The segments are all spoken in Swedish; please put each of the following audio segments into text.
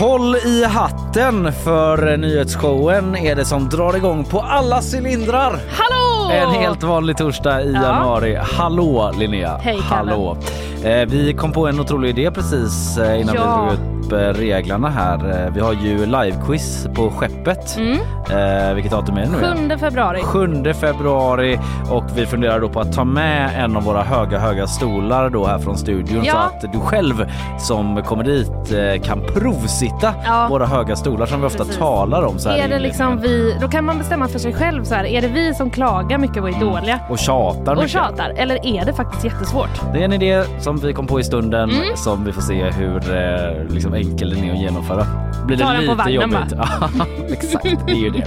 Håll i hatten för nyhetsshowen är det som drar igång på alla cylindrar. Hallå! En helt vanlig torsdag i Ja. januari. Hallå Linnea! Hej. Hallå! Eh, vi kom på en otrolig idé precis eh, innan Ja. vi drog upp eh, reglerna här. Vi har ju livequiz på skeppet. Eh, vilket datum är det nu? igen? 7 februari. 7 februari och vi funderar då på att ta med en av våra höga, höga stolar då här från studion Ja. så att du själv som kommer dit kan provsitta Ja. våra höga stolar som vi ofta Precis. talar om. Så här Är det liksom vi, då kan man bestämma för sig själv så här. Är det vi som klagar mycket och är dåliga Och tjatar och mycket. tjatar? Eller är det faktiskt jättesvårt? Det är en idé som vi kom på i stunden Mm. som vi får se hur eh, liksom enkel den är att genomföra. Blir Ta det lite på vagnen, jobbigt? Ja, exakt. Det är ju det.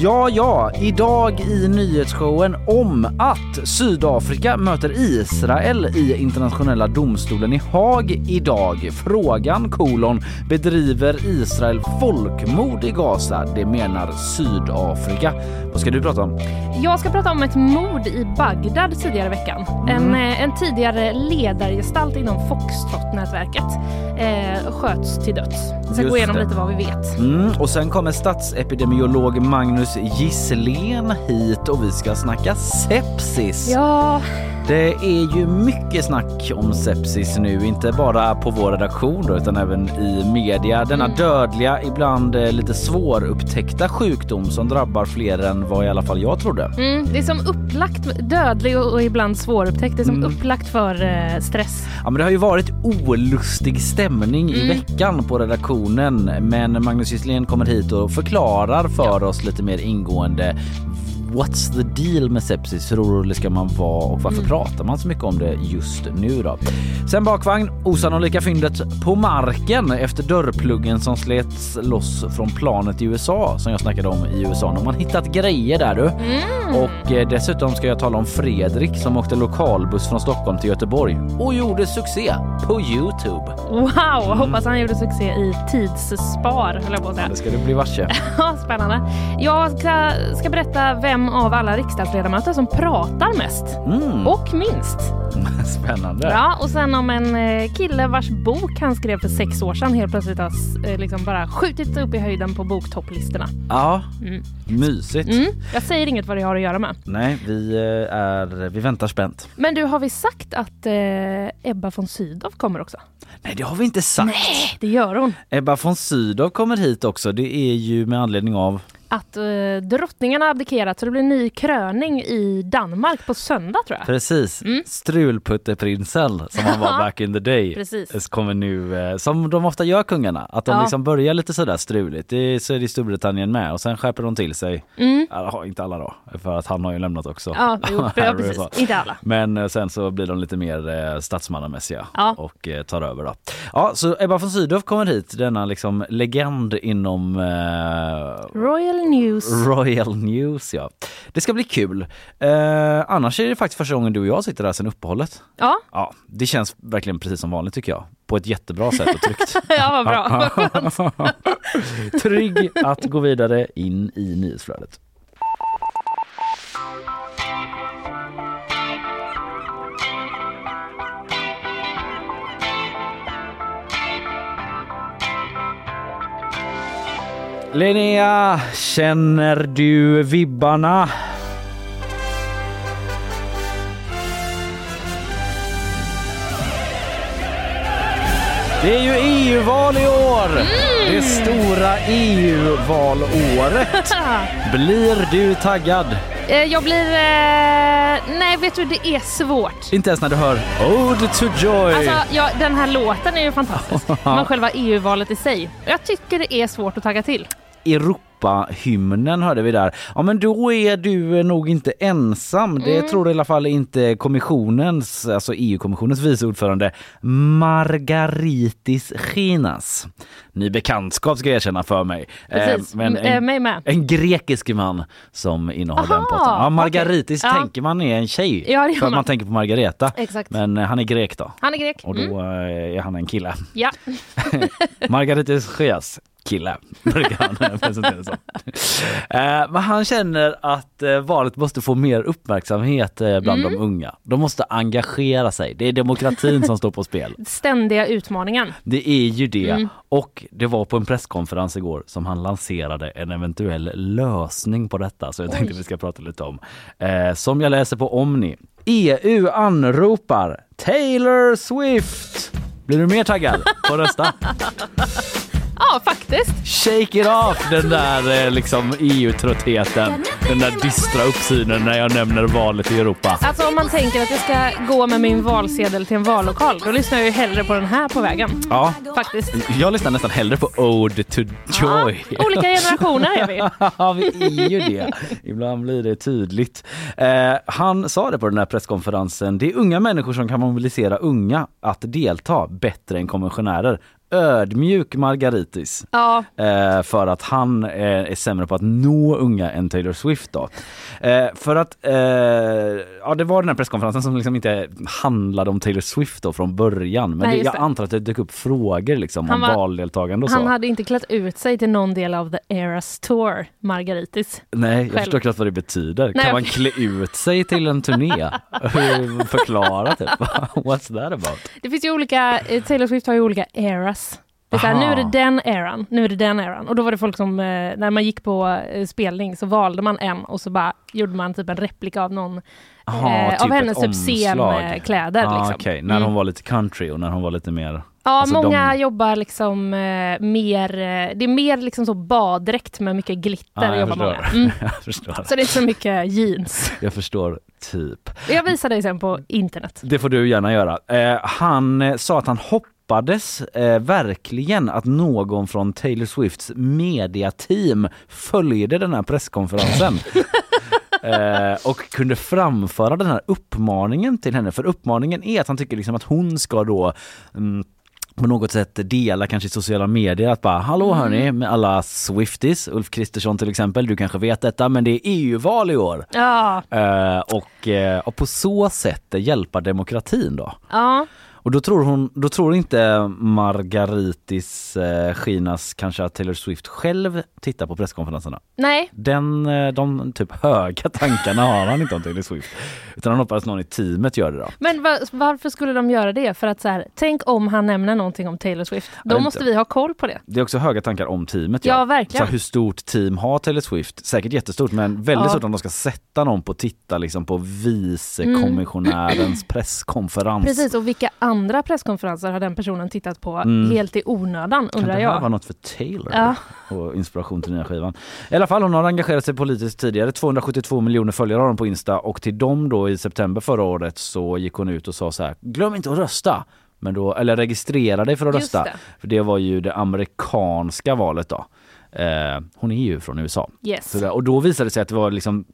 Ja, ja, idag i nyhetsshowen om att Sydafrika möter Israel i internationella domstolen i Haag idag. Frågan kolon bedriver Israel folkmord i Gaza? Det menar Sydafrika. Vad ska du prata om? Jag ska prata om ett mord i Bagdad tidigare i veckan. En, eh, en tidigare ledargestalt inom Foxtrot-nätverket eh, sköts till döds. Jag ska Just gå igenom det. lite vad vi vet. Mm, och sen kommer statsepidemiolog Magnus Gisslén hit och vi ska snacka sepsis. Ja, Det är ju mycket snack om sepsis nu, inte bara på vår redaktion då, utan även i media. Denna Mm. dödliga, ibland eh, lite svårupptäckta sjukdom som drabbar fler än vad i alla fall jag trodde. mm, det är som upplagt, dödlig och, ibland svårupptäckt. Det är som Mm. upplagt för eh, stress. Ja, men det har ju varit olustig stämning i Mm. veckan på redaktionen, men Magnus Gisslén kommer hit och förklarar för oss lite mer ingående What's the deal med sepsis? Hur orolig ska man vara och varför Mm. pratar man så mycket om det just nu då? Sen bakvagn, osannolika fyndet på marken efter dörrpluggen som slets loss från planet i USA som jag snackade om i USA. De har hittat grejer där du. Mm. Och eh, dessutom ska jag tala om Fredrik som åkte lokalbuss från Stockholm till Göteborg och gjorde succé på Youtube. Wow, hoppas han gjorde succé i tidsspar höll jag på att säga. Det ska du bli varse. Ja, Spännande. Jag ska, ska berätta vem av alla riksdagsledamöter som pratar mest Mm. och minst. Spännande. Ja, och sen om en eh, kille vars bok han skrev för sex år sedan helt plötsligt har eh, liksom bara skjutit upp i höjden på boktopplistorna. Ja, Mm. mysigt. Mm. Jag säger inget vad det har att göra med. Nej, vi, eh, är, vi väntar spänt. Men du, har vi sagt att eh, Ebba von Sydow kommer också? Nej, det har vi inte sagt. Nej, det gör hon. Ebba von Sydow kommer hit också. Det är ju med anledning av att uh, drottningen har abdikerat så det blir ny kröning i Danmark på söndag tror jag. Precis, mm. strulputteprinsen som han var back in the day Precis. kommer nu, uh, som de ofta gör kungarna, att de ja. liksom börjar lite sådär struligt. Det, så är det i Storbritannien med och sen skärper de till sig. Mm. Ja, inte alla då, för att han har ju lämnat också. Ja, jo, ja precis. Inte alla. Men uh, sen så blir de lite mer statsmannamässiga ja. och tar över då. Ja, så Ebba von Sydow kommer hit, denna liksom legend inom Royal News. Royal News ja. Det ska bli kul. Eh, annars är det faktiskt första gången du och jag sitter där sen uppehållet. Ja. ja. Det känns verkligen precis som vanligt tycker jag. På ett jättebra sätt och tryggt. ja vad bra, Trygg att gå vidare in i nyhetsflödet. Linnea, känner du vibbarna? Det är ju EU-val i år! Mm. Det stora EU-valåret. Blir du taggad? Eh, jag blir... Eh, nej, vet du, det är svårt. Inte ens när du hör Ode to Joy. Alltså, ja, den här låten är ju fantastisk. Men själva EU-valet i sig. Jag tycker det är svårt att tagga till. Europa Europahymnen hörde vi där. Ja men då är du nog inte ensam. Det mm. tror i alla fall inte kommissionens, alltså EU-kommissionens vice ordförande Margaritis Chinas. Ny bekantskap ska jag erkänna för mig. Precis, eh, men en, mig med. En grekisk man som innehar Aha, den posten. Ja, Margaritis okay. tänker man är en tjej. Ja, för att man tänker på Margareta. Exakt. Men eh, han är grek då. Han är grek. Och då mm. Eh, är han en kille. Ja. Margaritis Chias kille, brukar han presentera som. Eh, men han känner att eh, valet måste få mer uppmärksamhet eh, bland mm. de unga. De måste engagera sig. Det är demokratin som står på spel. Ständiga utmaningen. Det är ju det. Mm. Och det var på en presskonferens igår som han lanserade en eventuell lösning på detta. Så jag tänkte Oj. vi ska prata lite om. som jag läser på Omni. EU anropar Taylor Swift. Blir du mer taggad på att rösta? Ja, faktiskt. Shake it off den där eh, liksom EU-tröttheten. Den där dystra uppsynen när jag nämner valet i Europa. Alltså om man tänker att jag ska gå med min valsedel till en vallokal, då lyssnar jag ju hellre på den här på vägen. Ja. Faktiskt. Jag lyssnar nästan hellre på Ode to Joy. Ja, olika generationer är vi. ja, vi är ju det. Ibland blir det tydligt. Eh, han sa det på den här presskonferensen. Det är unga människor som kan mobilisera unga att delta bättre än konventionärer ödmjuk Margaritis. Ja. Eh, för att han eh, är sämre på att nå unga än Taylor Swift då. Eh, för att, eh, ja det var den här presskonferensen som liksom inte handlade om Taylor Swift då från början. Men Nej, det, jag antar att det dök upp frågor liksom om var, valdeltagande och så. Han hade inte klätt ut sig till någon del av The Eras Tour, Margaritis. Nej, jag Själv. förstår knappt vad det betyder. Nej, kan man klä ut sig till en turné? Förklara typ. What's that about? Det finns ju olika, eh, Taylor Swift har ju olika eras det är så här, nu är det den eran, nu är det den eran. Och då var det folk som, eh, när man gick på eh, spelning så valde man en och så bara gjorde man typ en replika av någon Aha, eh, typ av hennes typ scenkläder. Ah, liksom. okay. När mm. hon var lite country och när hon var lite mer Ja, alltså många de... jobbar liksom eh, mer, eh, det är mer liksom så baddräkt med mycket glitter. Ja, jag, förstår. Mm. jag förstår. Så det är inte så mycket jeans. Jag förstår, typ. Jag visar dig sen på internet. Det får du gärna göra. Eh, han sa att han hoppades hoppades eh, verkligen att någon från Taylor Swifts mediateam följde den här presskonferensen. eh, och kunde framföra den här uppmaningen till henne. För uppmaningen är att han tycker liksom att hon ska då mm, på något sätt dela kanske i sociala medier att bara hallå mm. hörni med alla Swifties, Ulf Kristersson till exempel, du kanske vet detta men det är EU-val i år. Ja. Uh, och, uh, och på så sätt hjälpa demokratin då. Ja. Och då tror hon, då tror inte Margaritis eh, Chinas kanske att Taylor Swift själv tittar på presskonferenserna. Nej. Den, eh, de typ höga tankarna har han inte om Taylor Swift. Utan han hoppas någon i teamet gör det då. Men var, varför skulle de göra det? För att så här, tänk om han nämner någonting om Taylor Swift. Då måste vi ha koll på det. Det är också höga tankar om teamet. Ja, ja verkligen. Så hur stort team har Taylor Swift? Säkert jättestort men väldigt ja. stort om de ska sätta någon på att titta liksom på vicekommissionärens mm. presskonferens. Precis och vilka andra andra presskonferenser har den personen tittat på mm. helt i onödan undrar kan jag. det här vara något för Taylor? Ja. Och inspiration till nya skivan. I alla fall hon har engagerat sig politiskt tidigare. 272 miljoner följare har hon på Insta och till dem då i september förra året så gick hon ut och sa så här glöm inte att rösta. Men då, eller registrera dig för att rösta. Det. För det var ju det amerikanska valet då. Eh, hon är ju från USA. Yes. Så, och då visade det sig att det var liksom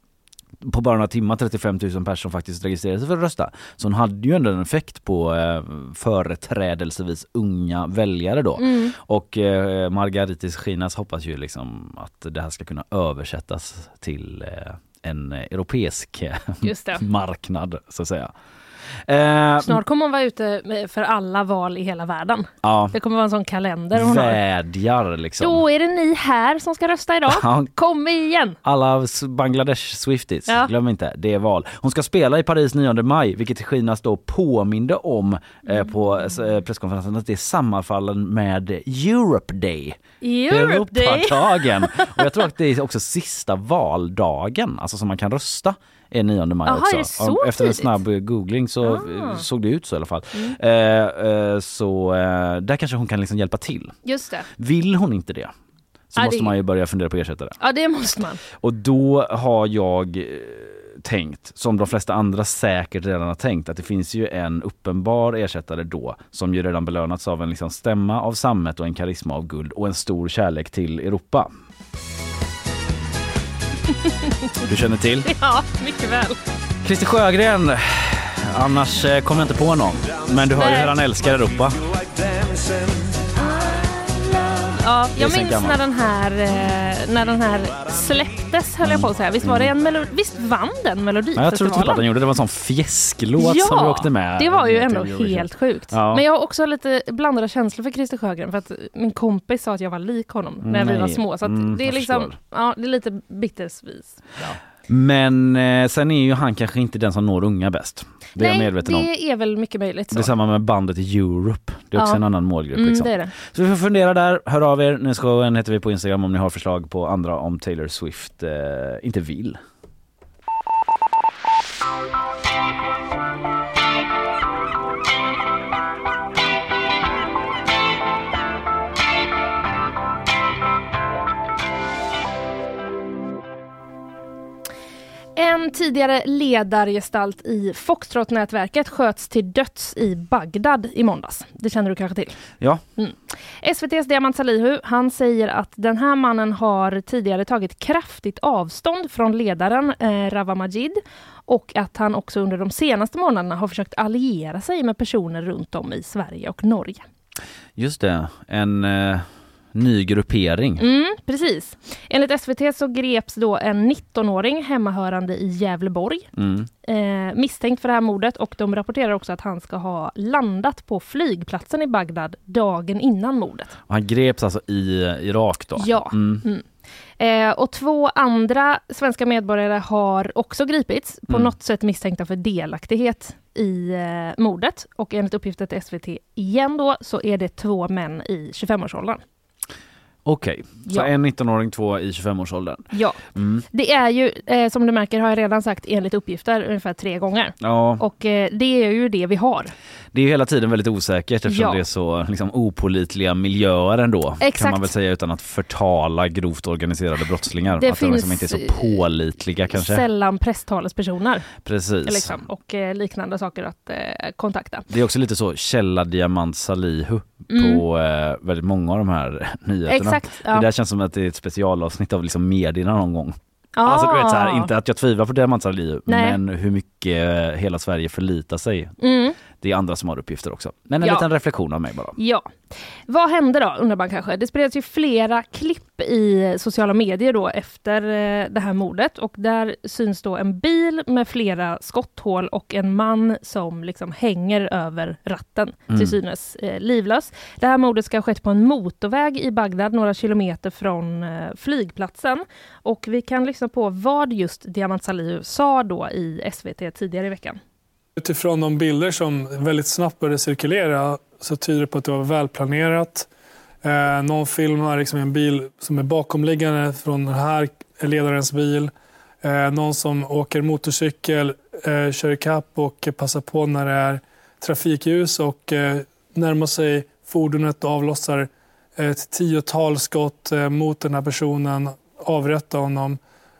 på bara några timmar 35 000 personer faktiskt registrerade sig för att rösta. Så hon hade ju ändå en effekt på eh, företrädelsevis unga väljare då. Mm. Och eh, Margaritis Schinas hoppas ju liksom att det här ska kunna översättas till eh, en europeisk marknad så att säga. Eh, Snart kommer hon vara ute för alla val i hela världen. Ja. Det kommer vara en sån kalender hon Vädjar har. liksom. Då är det ni här som ska rösta idag. Ja. Kom igen! Alla Bangladesh Swifties, ja. glöm inte, det är val. Hon ska spela i Paris 9 maj, vilket Shinas då påminde om eh, på eh, presskonferensen att det sammanfaller med Europe Day. Europe Day! Och jag tror att det är också sista valdagen, alltså som man kan rösta är 9 maj Aha, också. Så Efter en snabb googling så ah. såg det ut så i alla fall. Mm. Eh, eh, så eh, där kanske hon kan liksom hjälpa till. Just det. Vill hon inte det så ja, måste det... man ju börja fundera på ersättare. Ja det måste man. Och då har jag eh, tänkt, som de flesta andra säkert redan har tänkt, att det finns ju en uppenbar ersättare då som ju redan belönats av en liksom stämma av sammet och en karisma av guld och en stor kärlek till Europa. Du känner till? Ja, mycket väl. Christer Sjögren. Annars eh, kommer jag inte på någon. Men du hör ju hur han älskar Europa. Ja, jag minns när den, här, eh, när den här släpptes höll jag på att säga. Visst var det en melodi? Visst vann den Melodifestivalen? Ja, jag tror typ att den gjorde det. var en sån fjäsklåt ja, som vi åkte med. det var ju ändå helt sjukt. Ja. Men jag har också lite blandade känslor för Christer Sjögren för att min kompis sa att jag var lik honom när Nej. vi var små. Så mm, det är liksom, ja, det är lite bittersvis. Ja. Men eh, sen är ju han kanske inte den som når unga bäst. Det Nej, är jag medveten om. det är väl mycket möjligt. Så. Det är samma med bandet Europe. Det är också ja. en annan målgrupp. Mm, liksom. det det. Så vi får fundera där. Hör av er. Nyhetsshowen heter vi på Instagram om ni har förslag på andra om Taylor Swift eh, inte vill. En tidigare ledargestalt i Foxtrot-nätverket sköts till döds i Bagdad i måndags. Det känner du kanske till? Ja. Mm. SVTs Diamant Salihu, han säger att den här mannen har tidigare tagit kraftigt avstånd från ledaren eh, Rawa Majid och att han också under de senaste månaderna har försökt alliera sig med personer runt om i Sverige och Norge. Just det, en eh ny gruppering. Mm, precis. Enligt SVT så greps då en 19-åring hemmahörande i Gävleborg mm. eh, misstänkt för det här mordet och de rapporterar också att han ska ha landat på flygplatsen i Bagdad dagen innan mordet. Han greps alltså i Irak då? Ja. Mm. Mm. Eh, och två andra svenska medborgare har också gripits, på mm. något sätt misstänkta för delaktighet i eh, mordet. Och enligt uppgifter till SVT igen då, så är det två män i 25-årsåldern. Okej, så ja. en 19-åring, två i 25-årsåldern. Ja, mm. det är ju eh, som du märker har jag redan sagt enligt uppgifter ungefär tre gånger. Ja. Och eh, det är ju det vi har. Det är hela tiden väldigt osäkert eftersom ja. det är så liksom, opolitliga miljöer ändå. Exakt. Kan man väl säga utan att förtala grovt organiserade brottslingar. Det att finns de liksom inte är så pålitliga kanske. Sällan presstalespersoner. Precis. Liksom, och eh, liknande saker att eh, kontakta. Det är också lite så källa diamant salihu mm. på eh, väldigt många av de här nyheterna. Exakt, ja. Det där känns som att det är ett specialavsnitt av liksom medierna någon gång. Ah. Alltså, du vet, så här, ah. inte att jag tvivlar på Diamant Salihu men hur mycket hela Sverige förlitar sig. Mm. Det är andra som har uppgifter också. Men en ja. liten reflektion av mig bara. Ja. Vad hände då, undrar man kanske? Det spreds ju flera klipp i sociala medier då efter eh, det här mordet och där syns då en bil med flera skotthål och en man som liksom hänger över ratten, mm. till synes eh, livlös. Det här mordet ska ha skett på en motorväg i Bagdad, några kilometer från eh, flygplatsen. Och vi kan lyssna på vad just Diamant Salihu sa då i SVT tidigare i veckan. Utifrån de bilder som väldigt snabbt började cirkulera så tyder det på att det var välplanerat. Eh, någon filmar liksom en bil som är bakomliggande från den här ledarens bil. Eh, någon som åker motorcykel, eh, kör ikapp och passar på när det är trafikljus och eh, närmar sig fordonet och avlossar ett tiotal skott eh, mot den här personen, avrätta honom.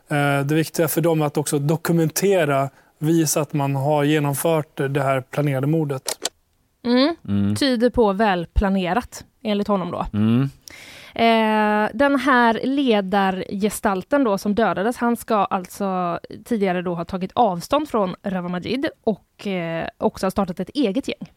Eh, det viktiga för dem är att också dokumentera, visa att man har genomfört det här planerade mordet. Mm. Mm. Tyder på välplanerat, enligt honom då. Mm. Eh, den här ledargestalten då som dödades, han ska alltså tidigare då ha tagit avstånd från Rawa Majid och eh, också ha startat ett eget gäng.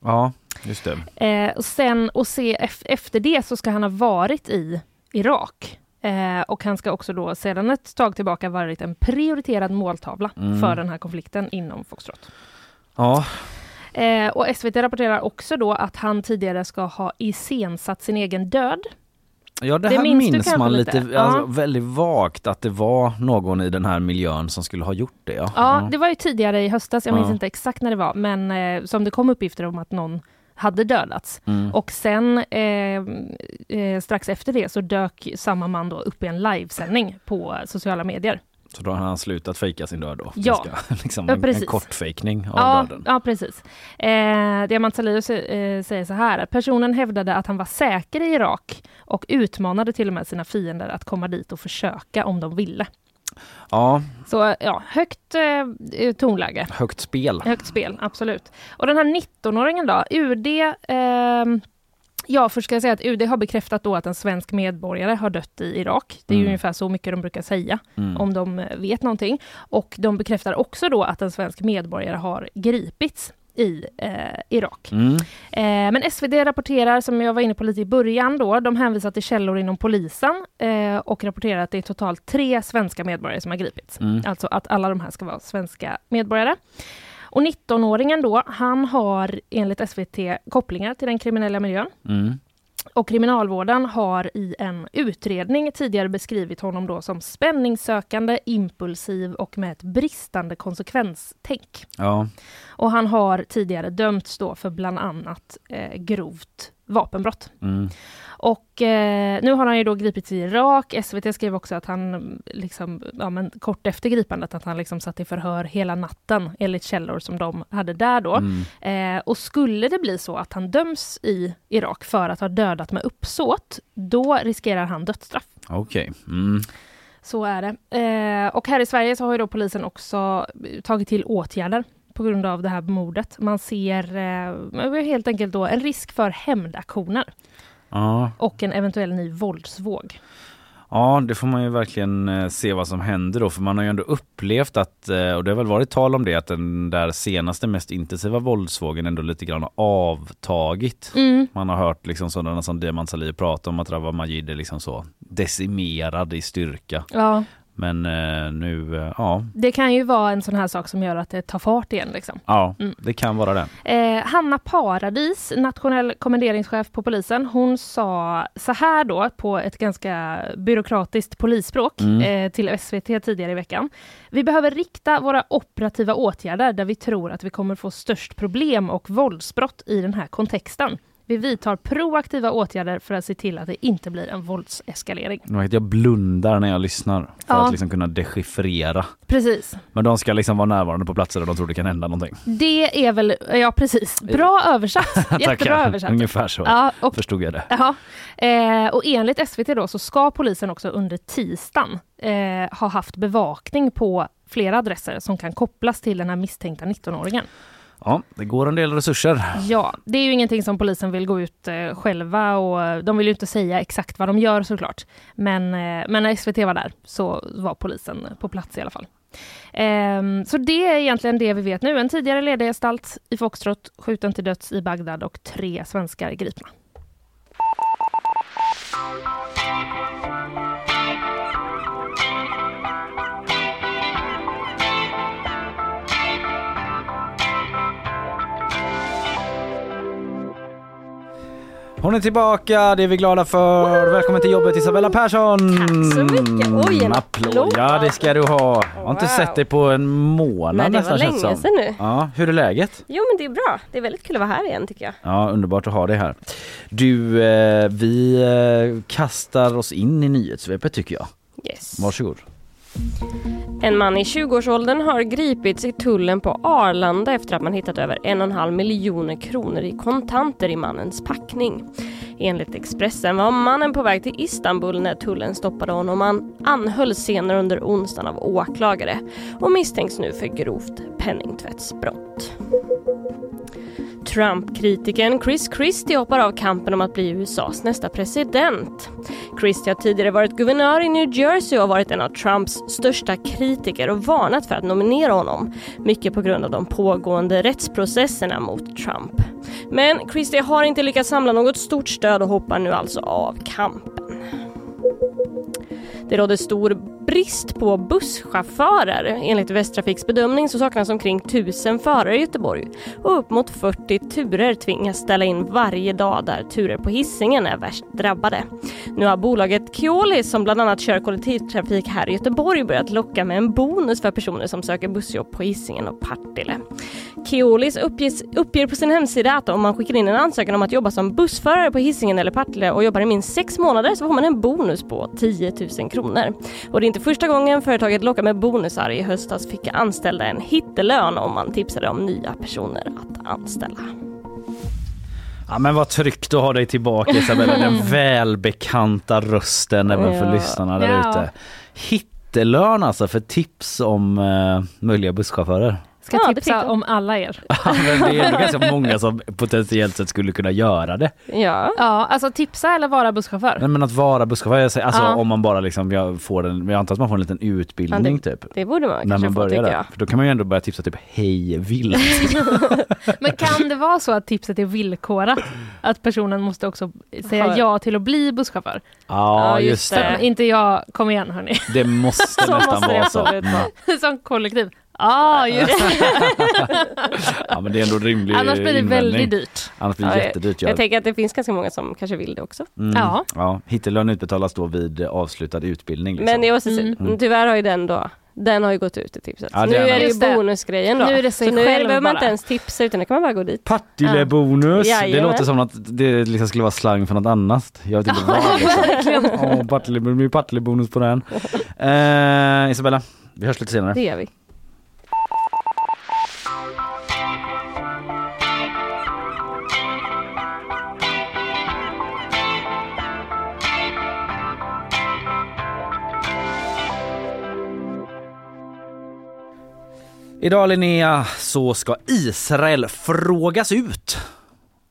Ja, just det. Eh, och sen och se efter det så ska han ha varit i Irak. Eh, och han ska också då sedan ett tag tillbaka varit en prioriterad måltavla mm. för den här konflikten inom Foxtrot. Ja. Eh, och SVT rapporterar också då att han tidigare ska ha iscensatt sin egen död Ja det, det här minns, minns man lite, lite alltså, väldigt vagt att det var någon i den här miljön som skulle ha gjort det. Ja, ja det var ju tidigare i höstas, jag minns ja. inte exakt när det var, men eh, som det kom uppgifter om att någon hade dödats. Mm. Och sen eh, eh, strax efter det så dök samma man då upp i en livesändning på sociala medier. Så då har han slutat fejka sin död då? Ja. Ska, liksom en, en kortfejkning av ja, döden? Ja, precis. Eh, Diamant Salius eh, säger så här, personen hävdade att han var säker i Irak och utmanade till och med sina fiender att komma dit och försöka om de ville. Ja. Så ja, högt eh, tonläge. Högt spel. Högt spel, absolut. Och den här 19-åringen då, UD eh, Ja, först ska jag säga att UD har bekräftat då att en svensk medborgare har dött i Irak. Det är mm. ungefär så mycket de brukar säga, mm. om de eh, vet någonting. Och de bekräftar också då att en svensk medborgare har gripits i eh, Irak. Mm. Eh, men SvD rapporterar, som jag var inne på lite i början då, de hänvisar till källor inom polisen eh, och rapporterar att det är totalt tre svenska medborgare som har gripits. Mm. Alltså att alla de här ska vara svenska medborgare. Och 19-åringen då, han har enligt SVT kopplingar till den kriminella miljön. Mm. Och kriminalvården har i en utredning tidigare beskrivit honom då som spänningssökande, impulsiv och med ett bristande konsekvenstänk. Ja. Och han har tidigare dömts då för bland annat eh, grovt vapenbrott. Mm. Och eh, nu har han ju då gripits i Irak. SVT skrev också att han, liksom, ja, men kort efter gripandet, att han liksom satt i förhör hela natten, enligt källor som de hade där då. Mm. Eh, och skulle det bli så att han döms i Irak för att ha dödat med uppsåt, då riskerar han dödsstraff. Okej. Okay. Mm. Så är det. Eh, och här i Sverige så har ju då polisen också tagit till åtgärder på grund av det här mordet. Man ser eh, helt enkelt då en risk för hämndaktioner. Ja. Och en eventuell ny våldsvåg. Ja, det får man ju verkligen eh, se vad som händer då, för man har ju ändå upplevt att, eh, och det har väl varit tal om det, att den där senaste mest intensiva våldsvågen ändå lite grann har avtagit. Mm. Man har hört liksom sådana som Diamant Salih prata om att Rawa Majid är liksom så decimerad i styrka. Ja. Men eh, nu, eh, ja. Det kan ju vara en sån här sak som gör att det tar fart igen. Liksom. Ja, mm. det kan vara det. Eh, Hanna Paradis, nationell kommenderingschef på polisen, hon sa så här då på ett ganska byråkratiskt polisspråk mm. eh, till SVT tidigare i veckan. Vi behöver rikta våra operativa åtgärder där vi tror att vi kommer få störst problem och våldsbrott i den här kontexten. Vi vidtar proaktiva åtgärder för att se till att det inte blir en våldseskalering. Jag blundar när jag lyssnar för ja. att liksom kunna dechiffrera. Precis. Men de ska liksom vara närvarande på platser där de tror det kan hända någonting. Det är väl, ja precis. Bra översatt. Jättebra översatt. Ungefär så ja, och, förstod jag det. Ja. Eh, och enligt SVT då så ska polisen också under tisdagen eh, ha haft bevakning på flera adresser som kan kopplas till den här misstänkta 19-åringen. Ja, det går en del resurser. Ja, det är ju ingenting som polisen vill gå ut eh, själva och eh, de vill ju inte säga exakt vad de gör såklart. Men, eh, men när SVT var där så var polisen på plats i alla fall. Eh, så det är egentligen det vi vet nu. En tidigare ledargestalt i Foxtrot skjuten till döds i Bagdad och tre svenskar gripna. Hon är tillbaka, det är vi glada för. Välkommen till jobbet Isabella Persson! Tack så mycket! Oj, en applåd! Ja, det ska du ha. Jag har inte sett dig på en månad Men det var länge sedan nu. Ja, hur är läget? Jo, men det är bra. Det är väldigt kul att vara här igen tycker jag. Ja, underbart att ha dig här. Du, eh, vi eh, kastar oss in i nyhetssvepet tycker jag. Yes. Varsågod. En man i 20-årsåldern har gripits i tullen på Arlanda efter att man hittat över en och en halv miljoner kronor i kontanter i mannens packning. Enligt Expressen var mannen på väg till Istanbul när tullen stoppade honom. Han anhölls senare under onsdagen av åklagare och misstänks nu för grovt penningtvättsbrott. Trump-kritikern Chris Christie hoppar av kampen om att bli USAs nästa president. Christie har tidigare varit guvernör i New Jersey och varit en av Trumps största kritiker och varnat för att nominera honom. Mycket på grund av de pågående rättsprocesserna mot Trump. Men Christie har inte lyckats samla något stort stöd och hoppar nu alltså av kampen. Det råder stor brist på busschaufförer. Enligt Västtrafiks bedömning så saknas omkring 1000 förare i Göteborg och upp mot 40 turer tvingas ställa in varje dag där turer på hissingen är värst drabbade. Nu har bolaget Keolis som bland annat kör kollektivtrafik här i Göteborg börjat locka med en bonus för personer som söker bussjobb på hissingen och Partille. Keolis uppges, uppger på sin hemsida att om man skickar in en ansökan om att jobba som bussförare på hissingen eller Partille och jobbar i minst sex månader så får man en bonus på 10 000 kronor. Och det är inte första gången företaget lockar med bonusar. I höstas fick anställda en hittelön om man tipsade om nya personer att anställa. Ja men vad tryggt att ha dig tillbaka Isabella, den välbekanta rösten även för Ja. lyssnarna där ute. Hittelön alltså för tips om uh, möjliga busschaufförer. Ska Ja, det tipsa om alla er. Ja, men det är ändå ganska många som potentiellt sett skulle kunna göra det. Ja. Ja, alltså tipsa eller vara busschaufför. Nej, men att vara busschaufför, jag säger, alltså Ja. om man bara liksom jag får en, jag antar att man får en liten utbildning typ. Det borde man När kanske man få börjar tycker där. jag. För då kan man ju ändå börja tipsa typ hej vilt. Men kan det vara så att tipset är villkorat? Att personen måste också säga ja till att bli busschaufför? Ja just just det. det. Inte jag, kom igen hörni. Det måste nästan måste det vara så. vara. Som kollektiv. Ah, just det. Ja men det är ändå rimlig Annars blir det invändning. väldigt dyrt. Annars blir det Ja, jättedyrt. Jag Ja. tänker att det finns ganska många som kanske vill det också. Mm. Ja. ja. Hittelön utbetalas då vid avslutad utbildning. Liksom. Men jag måste säga, Mm. tyvärr har ju den då den har ju gått ut i tipset. Ja, nu är det ju det. bonusgrejen då. Nu är det sig så nu själv det, behöver man inte ens tipsa utan nu kan man bara gå dit. Partillebonus, det Jajamän. låter som att det liksom skulle vara slang för något annat. Jag vet inte vad liksom. Partille, det blir Partillebonus på den. Eh, Isabella, vi hörs lite senare. Det gör vi. Idag Linnea så ska Israel frågas ut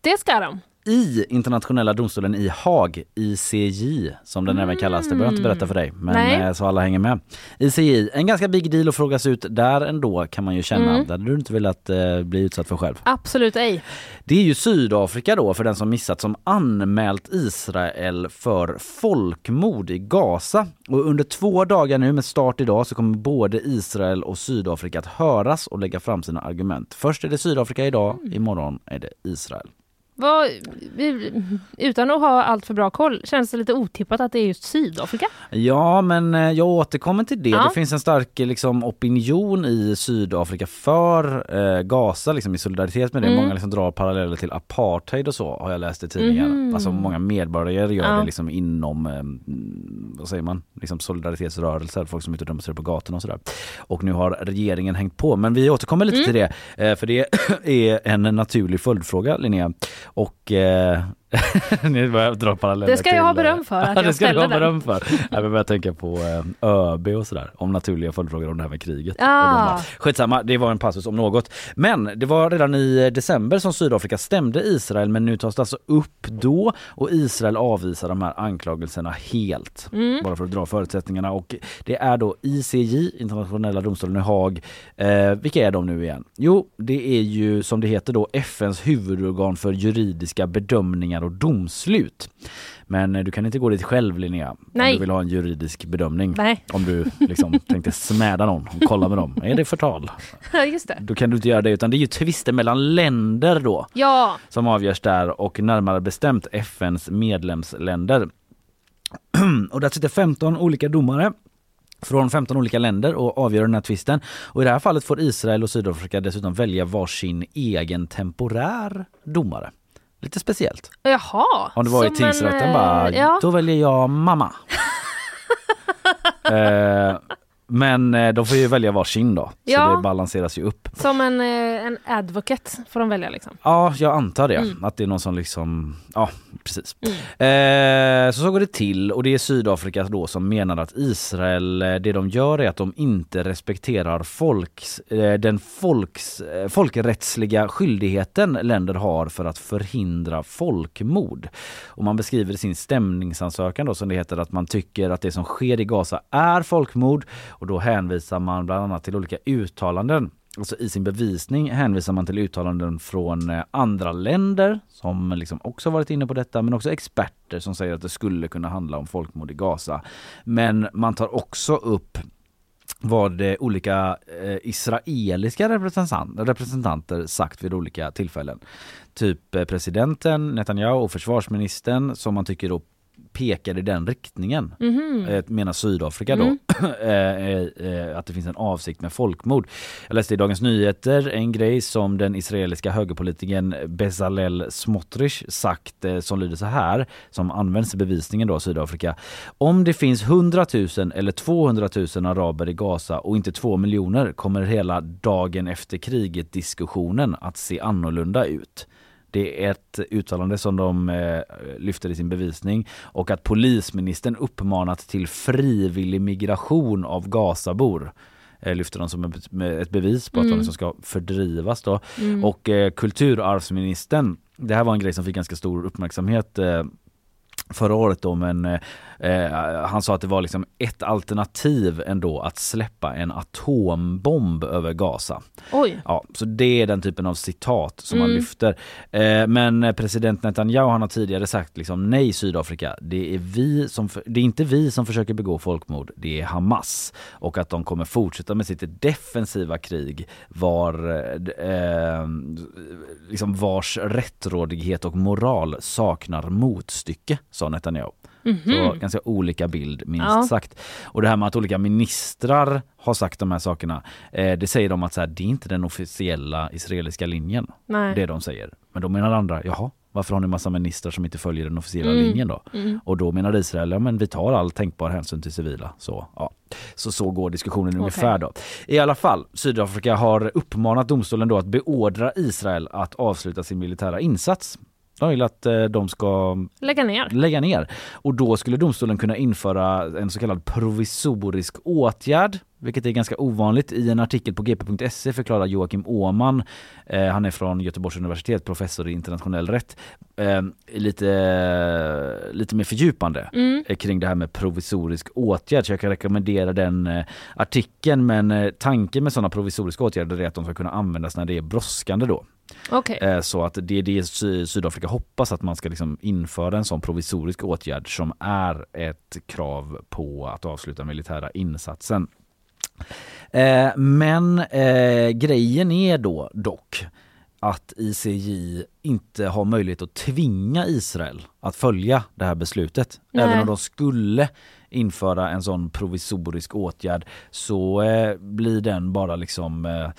Det ska de i internationella domstolen i Haag, ICJ som den även kallas. Det behöver jag inte berätta för dig men Nej. eh, så alla hänger med. ICJ, en ganska big deal att frågas ut där ändå kan man ju känna. Mm. Det hade du inte velat eh, bli utsatt för själv. Absolut ej. Det är ju Sydafrika då för den som missat som anmält Israel för folkmord i Gaza. Och under två dagar nu med start idag så kommer både Israel och Sydafrika att höras och lägga fram sina argument. Först är det Sydafrika idag, imorgon är det Israel. Vad, utan att ha allt för bra koll, känns det lite otippat att det är just Sydafrika? Ja, men eh, jag återkommer till det. Ja. Det finns en stark eh, liksom, opinion i Sydafrika för eh, Gaza, liksom, i solidaritet med det. Mm. Många liksom, drar paralleller till apartheid och så har jag läst i tidningar. Mhm. Alltså många medborgare gör Ja. det liksom, inom, eh, mm, vad säger man, liksom, solidaritetsrörelser, folk som är ute och demonstrerar på gatorna och sådär. Och nu har regeringen hängt på. Men vi återkommer lite till det, eh, för det är en naturlig följdfråga Linnea. Och eh, ni börjar dra paralleller Det ska jag ha eh, beröm för, att Ja, jag det ska du ställde ha den. beröm för. Jag börjar tänka på eh, ÖB och sådär, om naturliga följdfrågor om det här med kriget. Ah. Och de bara, Skitsamma, det var en passus om något. Men det var redan i december som Sydafrika stämde Israel men nu tas det alltså upp då och Israel avvisar de här anklagelserna helt. Mm. Bara för att dra förutsättningarna och det är då ICJ, internationella domstolen i Haag. Eh, vilka är de nu igen? Jo, det är ju som det heter då FNs huvudorgan för juridiska bedömningar och domslut. Men eh, du kan inte gå dit själv Linnea om Nej. du vill ha en juridisk bedömning. Nej, Om du liksom tänkte smäda någon och kolla med dem. Är det förtal? just det. Då kan du inte göra det utan det är ju tvister mellan länder då Ja, som avgörs där och närmare bestämt FNs medlemsländer. och där sitter 15 olika domare från 15 olika länder och avgör den här tvisten. Och i det här fallet får Israel och Sydafrika dessutom välja varsin egen temporär domare. Lite speciellt. jaha. Om det var i Som en, tingsrätten eh, bara, Ja. då väljer jag mamma. eh, Men eh, de får ju välja varsin då, Ja. så det balanseras ju upp. Som en, eh, en advocate får de välja liksom. Ja, jag antar det. Mm. Att det är någon som liksom, ja precis. Eh, så så går det till och det är Sydafrika då som menar att Israel, eh, det de gör är att de inte respekterar folks, eh, den folks, folkrättsliga skyldigheten länder har för att förhindra folkmord. Och man beskriver sin stämningsansökan då som det heter att man tycker att det som sker i Gaza är folkmord och då hänvisar man bland annat till olika uttalanden Alltså i sin bevisning hänvisar man till uttalanden från eh, andra länder som liksom också varit inne på detta men också experter som säger att det skulle kunna handla om folkmord i Gaza. Men man tar också upp vad eh, olika eh, israeliska representant, representanter sagt vid olika tillfällen. Typ eh, presidenten Netanyahu och försvarsministern som man tycker då pekar i den riktningen. Eh, menar Sydafrika då. Mm. eh, eh, att det finns en avsikt med folkmord. Jag läste i Dagens Nyheter en grej som den israeliska högerpolitikern Bezalel Smotrich sagt som lyder så här, som används i bevisningen då av Sydafrika. Om det finns 100 000 eller 200 000 araber i Gaza och inte 2 miljoner kommer hela dagen efter kriget diskussionen att se annorlunda ut. Det är ett uttalande som de eh, lyfter i sin bevisning och att polisministern uppmanat till frivillig migration av Gazabor eh, lyfter de som ett, bevis på att de Mm. liksom ska fördrivas då. Mm. Och eh, kulturarvsministern, det här var en grej som fick ganska stor uppmärksamhet eh, förra året då men eh, han sa att det var liksom ett alternativ ändå att släppa en atombomb över Gaza. Oj. Ja, så det är den typen av citat som man Mm. lyfter. Eh, men president Netanyahu han har tidigare sagt liksom nej Sydafrika, det är, vi som, det är inte vi som försöker begå folkmord, det är Hamas. Och att de kommer fortsätta med sitt defensiva krig var, eh, liksom vars rättrådighet och moral saknar motstycke, sa Netanyahu. Så ganska olika bild minst Mhm. Ja. sagt. Och det här med att olika ministrar har sagt de här sakerna, eh, det säger de att så här, det är inte den officiella israeliska linjen. Nej. Det de säger. Men då menar andra, jaha, varför har ni massa ministrar som inte följer den officiella Mm. linjen då? Mm. Och då menar Israel, ja men vi tar all tänkbar hänsyn till civila. Så, ja. så, så går diskussionen Okej. ungefär då. I alla fall, Sydafrika har uppmanat domstolen då att beordra Israel att avsluta sin militära insats. De vill att eh, de ska Lägga ner. lägga ner. Och då skulle domstolen kunna införa en så kallad provisorisk åtgärd, vilket är ganska ovanligt. I en artikel på gp.se förklarar Joakim Åman, eh, han är från Göteborgs universitet, professor i internationell rätt, eh, lite, lite mer fördjupande Mm. eh, kring det här med provisorisk åtgärd. Så jag kan rekommendera den eh, artikeln. Men tanken med sådana provisoriska åtgärder är att de ska kunna användas när det är brådskande då. Okej. Eh, Så att det är det Sy- Sydafrika hoppas att man ska liksom införa en sån provisorisk åtgärd som är ett krav på att avsluta militära insatsen. Eh, Men eh, grejen är då dock att ICJ inte har möjlighet att tvinga Israel att följa det här beslutet. Nej. Även om de skulle införa en sån provisorisk åtgärd så eh, blir den bara liksom eh,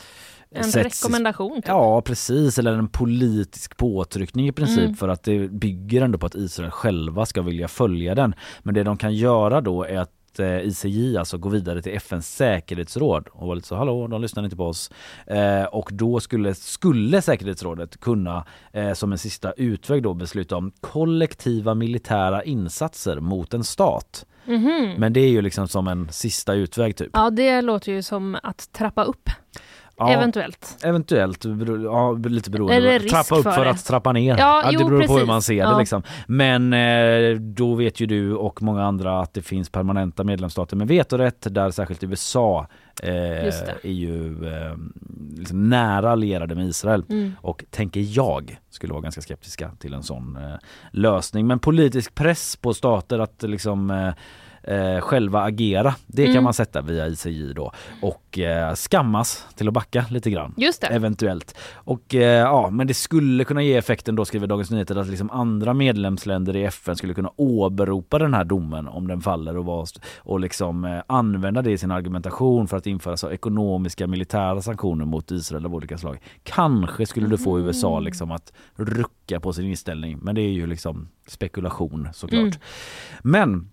En sätts- rekommendation. Typ. Ja precis, eller en politisk påtryckning i princip Mm. för att det bygger ändå på att Israel själva ska vilja följa den. Men det de kan göra då är att eh, ICJ alltså går vidare till FNs säkerhetsråd och var lite så hallå, de lyssnar inte på oss. Eh, och då skulle, skulle säkerhetsrådet kunna eh, som en sista utväg då besluta om kollektiva militära insatser mot en stat. Mhm. Men det är ju liksom som en sista utväg typ. Ja, det låter ju som att trappa upp. Ja. Eventuellt. Eventuellt, bero- ja, lite beroende. Eller risk Trappa upp för för, det. att trappa ner. Ja, det jo, beror på hur man ser Ja. det liksom. Men eh, då vet ju du och många andra att det finns permanenta medlemsstater med vetorätt där särskilt USA eh, det. är ju eh, liksom nära allierade med Israel. Mm. Och tänker jag skulle vara ganska skeptiska till en sån eh, lösning. Men politisk press på stater att liksom eh, själva agera, det kan Mm. man sätta via ICJ då. Och eh, skammas till att backa lite grann. Just det. Eventuellt. Och eh, ja, men det skulle kunna ge effekten då skriver Dagens Nyheter att liksom andra medlemsländer i FN skulle kunna åberopa den här domen om den faller och, vara, och liksom eh, använda det i sin argumentation för att införa så ekonomiska militära sanktioner mot Israel av olika slag. Kanske skulle du få USA liksom att rucka på sin inställning men det är ju liksom spekulation såklart. Mm. Men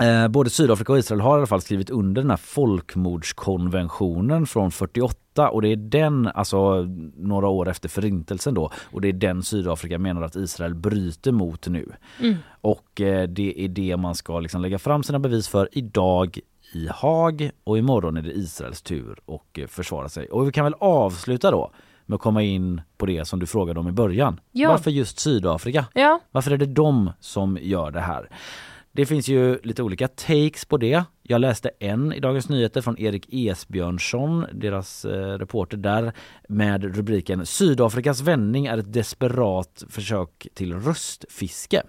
Eh, både Sydafrika och Israel har i alla fall skrivit under den här folkmordskonventionen från 48 och det är den, alltså några år efter förintelsen då, och det är den Sydafrika menar att Israel bryter mot nu. Mm. Och eh, det är det man ska liksom lägga fram sina bevis för idag i Haag och imorgon är det Israels tur och eh, försvara sig. Och vi kan väl avsluta då med att komma in på det som du frågade om i början. Ja. Varför just Sydafrika? Ja. Varför är det de som gör det här? Det finns ju lite olika takes på det. Jag läste en i Dagens Nyheter från Erik Esbjörnsson, deras eh, reporter där, med rubriken Sydafrikas vändning är ett desperat försök till röstfiske.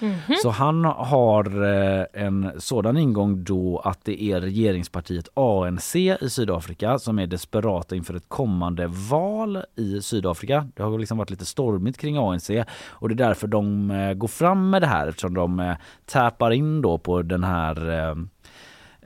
Mm -hmm. Så han har eh, en sådan ingång då att det är regeringspartiet ANC i Sydafrika som är desperata inför ett kommande val i Sydafrika. Det har liksom varit lite stormigt kring ANC och det är därför de eh, går fram med det här eftersom de eh, täpar in då på den här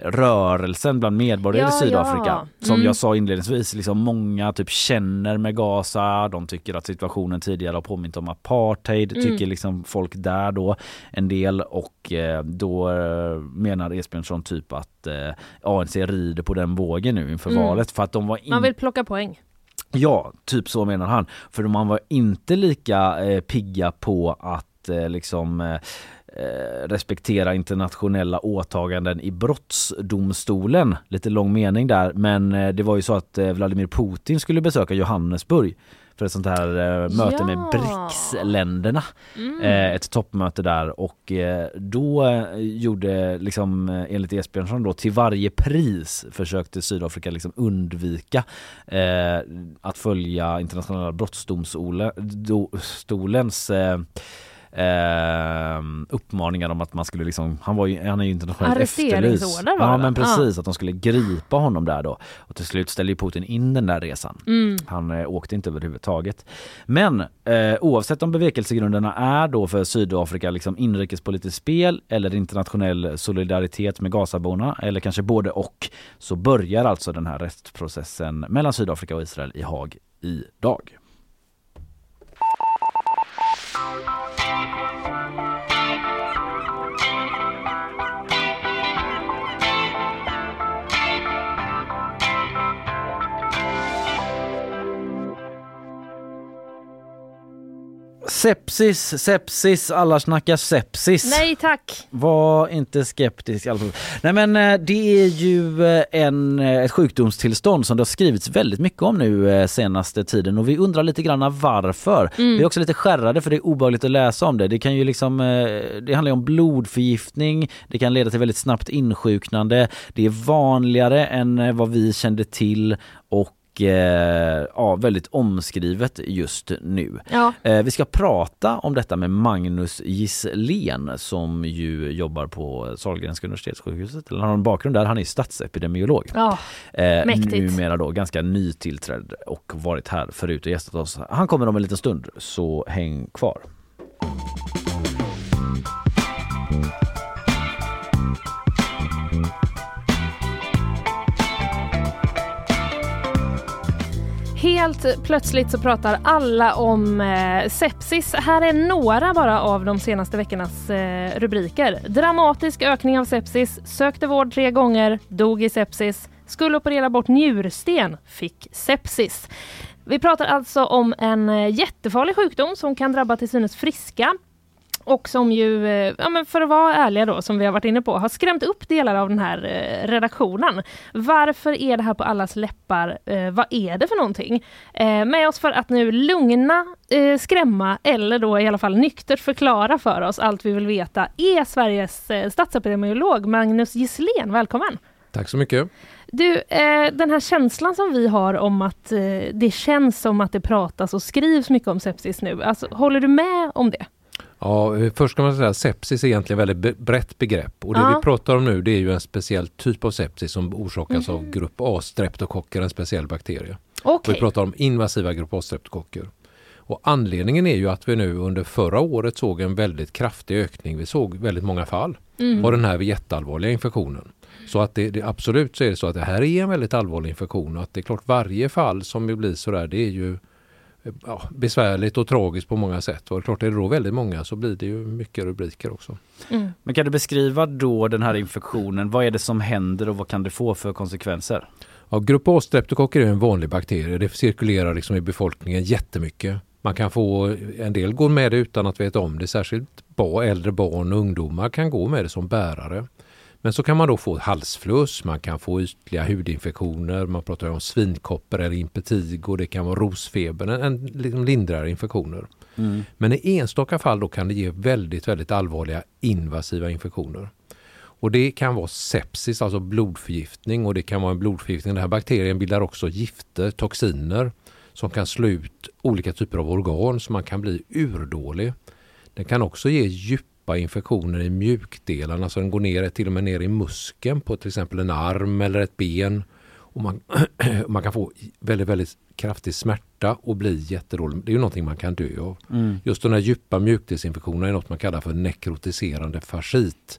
rörelsen bland medborgare ja, i Sydafrika. Ja. Mm. Som jag sa inledningsvis, liksom många typ känner med Gaza, de tycker att situationen tidigare har påmint om apartheid, mm. tycker liksom folk där då en del och eh, då eh, menar Esbjörnsson typ att eh, ANC rider på den vågen nu inför mm. valet för att de var in... Man vill plocka poäng. Ja, typ så menar han. För man var inte lika eh, pigga på att eh, liksom eh, respektera internationella åtaganden i brottsdomstolen. Lite lång mening där men eh, det var ju så att eh, Vladimir Putin skulle besöka Johannesburg för ett sånt här möte ja. med BRICS-länderna. Mm. ett toppmöte där och då gjorde liksom enligt Esbjörnsson då till varje pris försökte Sydafrika liksom undvika att följa internationella brottsdomstolens eh, uppmaningar om att man skulle liksom, han var ju, han är ju internationellt efterlyst. Ja men precis, ja. att de skulle gripa honom där då. Och till slut ställde ju Putin in den där resan. Mm. Han eh, åkte inte överhuvudtaget. Men eh, oavsett om bevekelsegrunderna är då för Sydafrika liksom inrikespolitiskt spel eller internationell solidaritet med Gazaborna eller kanske både och så börjar alltså den här rättsprocessen mellan Sydafrika och Israel i Haag idag. Sepsis, sepsis, alla snackar sepsis. Nej tack. Var inte skeptisk. Nej men eh, det är ju eh, en, eh, ett sjukdomstillstånd som det har skrivits väldigt mycket om nu senaste tiden och vi undrar lite grann varför. Mm. Vi är också lite skärrade för det är obehagligt att läsa om det. Det kan ju liksom, det handlar om blodförgiftning, det kan leda till väldigt snabbt insjuknande. Det är vanligare än vad vi kände till och eh, ja, väldigt omskrivet just nu. Ja. Eh, vi ska prata om detta med Magnus Gisslén som ju jobbar på Sahlgrenska universitetssjukhuset. Eller han har en bakgrund där, han är statsepidemiolog. Ja, eh, numera då ganska nytillträdd och varit här förut och gästat oss. Han kommer om en liten stund så häng kvar. Helt plötsligt så pratar alla om eh, sepsis. Här är några bara av de senaste veckornas eh, rubriker. Dramatisk ökning av sepsis, sökte vård tre gånger, dog i sepsis, skulle operera bort njursten, fick sepsis. Vi pratar alltså om en eh, jättefarlig sjukdom som kan drabba till synes friska och som ju, eh, ja, men för att vara ärliga då, som vi har varit inne på, har skrämt upp delar av den här eh, redaktionen. Varför är det här på allas läppar? Eh, vad är det för någonting? Eh, med oss för att nu lugna, eh, skrämma eller då i alla fall nyktert förklara för oss allt vi vill veta är Sveriges statsepidemiolog Magnus Gisslén. Välkommen! Tack så mycket! Du, eh, den här känslan som vi har om att eh, det känns som att det pratas och skrivs mycket om sepsis nu, alltså, håller du med om det? Ja, först kan man säga att sepsis är egentligen ett väldigt brett begrepp och det ja. vi pratar om nu det är ju en speciell typ av sepsis som orsakas mm. av grupp A streptokocker, en speciell bakterie. Okay. vi pratar om invasiva grupp A streptokocker. Och anledningen är ju att vi nu under förra året såg en väldigt kraftig ökning. Vi såg väldigt många fall mm. av den här jätteallvarliga infektionen. Så att det, det, absolut så är det så att det här är en väldigt allvarlig infektion och att det är klart varje fall som blir sådär det är ju ja, besvärligt och tragiskt på många sätt. Och klart är det då väldigt många så blir det ju mycket rubriker också. Mm. Men kan du beskriva då den här infektionen? Vad är det som händer och vad kan det få för konsekvenser? Ja, grupp A-streptokocker är en vanlig bakterie. Det cirkulerar liksom i befolkningen jättemycket. Man kan få, en del går med det utan att veta om det, särskilt äldre barn och ungdomar kan gå med det som bärare. Men så kan man då få halsfluss, man kan få ytliga hudinfektioner, man pratar om svinkoppor eller impetigo, det kan vara rosfeber, en, liksom lindrigare infektioner. Mm. Men i enstaka fall då kan det ge väldigt, väldigt allvarliga invasiva infektioner. Och det kan vara sepsis, alltså blodförgiftning och det kan vara en blodförgiftning. Den här bakterien bildar också gifter, toxiner som kan slå ut olika typer av organ så man kan bli urdålig. Den kan också ge djupa infektioner i mjukdelarna så den går ner till och med ner i muskeln på till exempel en arm eller ett ben. Och man, man kan få väldigt, väldigt kraftig smärta och bli jättedålig. Det är ju någonting man kan dö av. Mm. Just de här djupa mjukdelsinfektionerna är något man kallar för nekrotiserande fascit.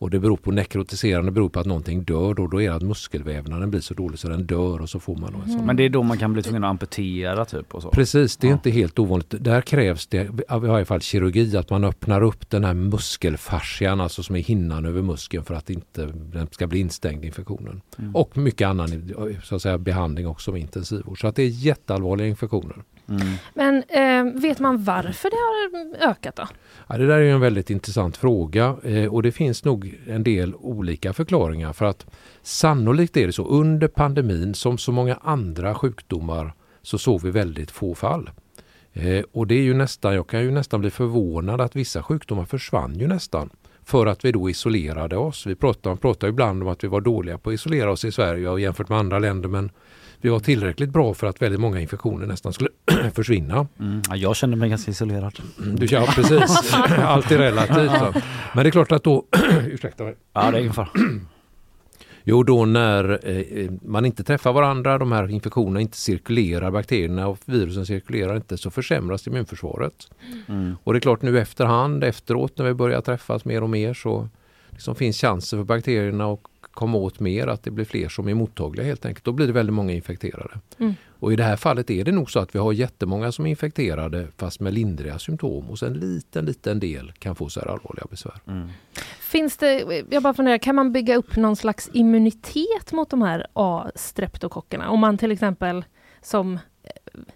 Och det beror på nekrotiserande beror på att någonting dör då, då är det att muskelvävnaden blir så dålig så den dör och så får man en sån. Men det är då man kan bli tvungen att amputera typ? Och så. Precis, det är ja. inte helt ovanligt. Där krävs det i varje fall kirurgi, att man öppnar upp den här muskelfascian, alltså som är hinnan över muskeln för att inte den ska bli instängd infektionen. Mm. Och mycket annan så att säga, behandling också med intensivvård. Så att det är jätteallvarliga infektioner. Mm. Men eh, vet man varför det har ökat då? Ja, det där är en väldigt intressant fråga eh, och det finns nog en del olika förklaringar för att sannolikt är det så under pandemin som så många andra sjukdomar så såg vi väldigt få fall. Eh, och det är ju nästan, jag kan ju nästan bli förvånad att vissa sjukdomar försvann ju nästan för att vi då isolerade oss. Vi pratar, pratar ibland om att vi var dåliga på att isolera oss i Sverige och jämfört med andra länder men vi var tillräckligt bra för att väldigt många infektioner nästan skulle försvinna. Mm, jag kände mig ganska isolerad. Mm, du, ja, precis. Allt är relativt. Så. Men det är klart att då... ursäkta mig. Ja, det är ingen fara. Jo, då när eh, man inte träffar varandra, de här infektionerna inte cirkulerar, bakterierna och virusen cirkulerar inte, så försämras immunförsvaret. Mm. Och det är klart nu efterhand, efteråt när vi börjar träffas mer och mer så liksom finns chansen för bakterierna och komma åt mer, att det blir fler som är mottagliga helt enkelt. Då blir det väldigt många infekterade. Mm. Och i det här fallet är det nog så att vi har jättemånga som är infekterade fast med lindriga symptom och sen en liten, liten del kan få så här allvarliga besvär. Mm. Finns det, jag bara funderar, kan man bygga upp någon slags immunitet mot de här A-streptokockerna? Om man till exempel som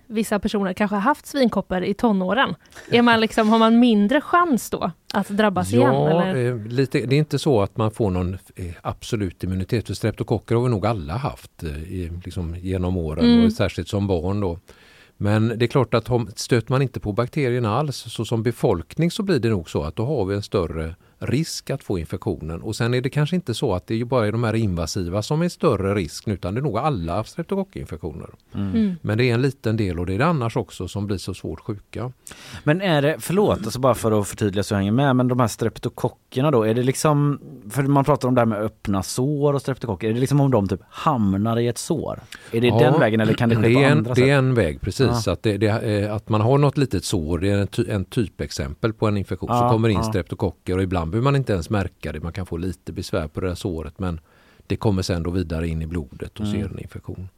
vissa personer kanske har haft svinkoppor i tonåren. Är man liksom, har man mindre chans då att drabbas ja, igen? Eller? Eh, lite, det är inte så att man får någon eh, absolut immunitet. För streptokocker har vi nog alla haft eh, liksom, genom åren, mm. och särskilt som barn. Då. Men det är klart att stöter man inte på bakterierna alls, så som befolkning så blir det nog så att då har vi en större risk att få infektionen. Och sen är det kanske inte så att det är bara de här invasiva som är större risk utan det är nog alla streptokockinfektioner. Mm. mm. Men det är en liten del och det är det annars också som blir så svårt sjuka. Men är det, förlåt, alltså bara för att förtydliga så jag hänger med, men de här streptokockerna då, är det liksom, för man pratar om det här med öppna sår och streptokocker, är det liksom om de typ hamnar i ett sår? Är det ja, den vägen eller kan det ske det på en, andra sätt? Det är en väg, precis. Ja. Att, det, det, att man har något litet sår, det är en, ty, en typexempel på en infektion. Ja, så kommer in streptokocker och ibland behöver man inte ens märka det. Man kan få lite besvär på det där såret men det kommer sen då vidare in i blodet och mm. ser en infektion.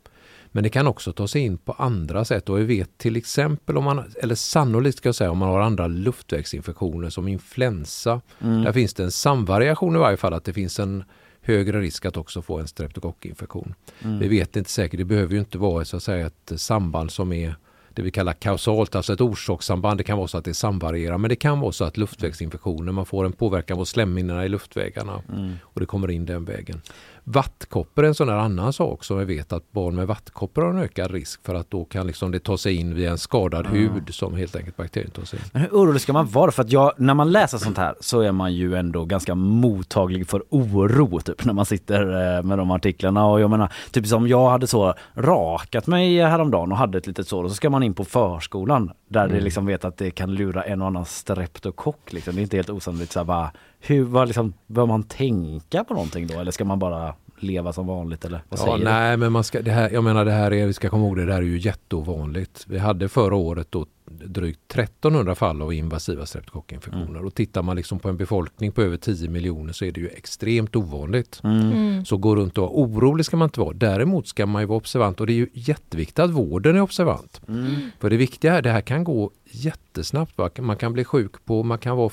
Men det kan också ta sig in på andra sätt och vi vet till exempel om man, eller sannolikt ska jag säga, om man har andra luftvägsinfektioner som influensa. Mm. Där finns det en samvariation i varje fall att det finns en högre risk att också få en streptokockinfektion. Mm. Vi vet inte säkert, det behöver ju inte vara så att säga, ett samband som är det vi kallar kausalt, alltså ett orsakssamband. Det kan vara så att det samvarierar men det kan vara så att luftvägsinfektioner, man får en påverkan på slemhinnorna i luftvägarna mm. och det kommer in den vägen. Vattkoppor är en sån här annan sak som vi vet att barn med vattkoppor har en ökad risk för att då kan liksom det ta sig in via en skadad mm. hud som helt enkelt bakterien tar sig in. Men hur orolig ska man vara? För att jag, när man läser sånt här så är man ju ändå ganska mottaglig för oro typ när man sitter eh, med de artiklarna och jag menar typ som jag hade så rakat mig häromdagen och hade ett litet sår och så ska man in på förskolan där mm. det liksom vet att det kan lura en och annan streptokock liksom. Det är inte helt osannolikt så här bara hur, vad liksom, bör man tänka på någonting då eller ska man bara leva som vanligt eller vad säger ja, Nej men man ska, det här, jag menar det här är, vi ska komma ihåg det, det här är ju jätteovanligt. Vi hade förra året då drygt 1300 fall av invasiva streptokockinfektioner. Mm. Och tittar man liksom på en befolkning på över 10 miljoner så är det ju extremt ovanligt. Mm. mm. Så gå runt och vara orolig ska man inte vara. Däremot ska man ju vara observant och det är ju jätteviktigt att vården är observant. Mm. För det viktiga är, det här kan gå jättesnabbt. Man kan bli sjuk på, man kan vara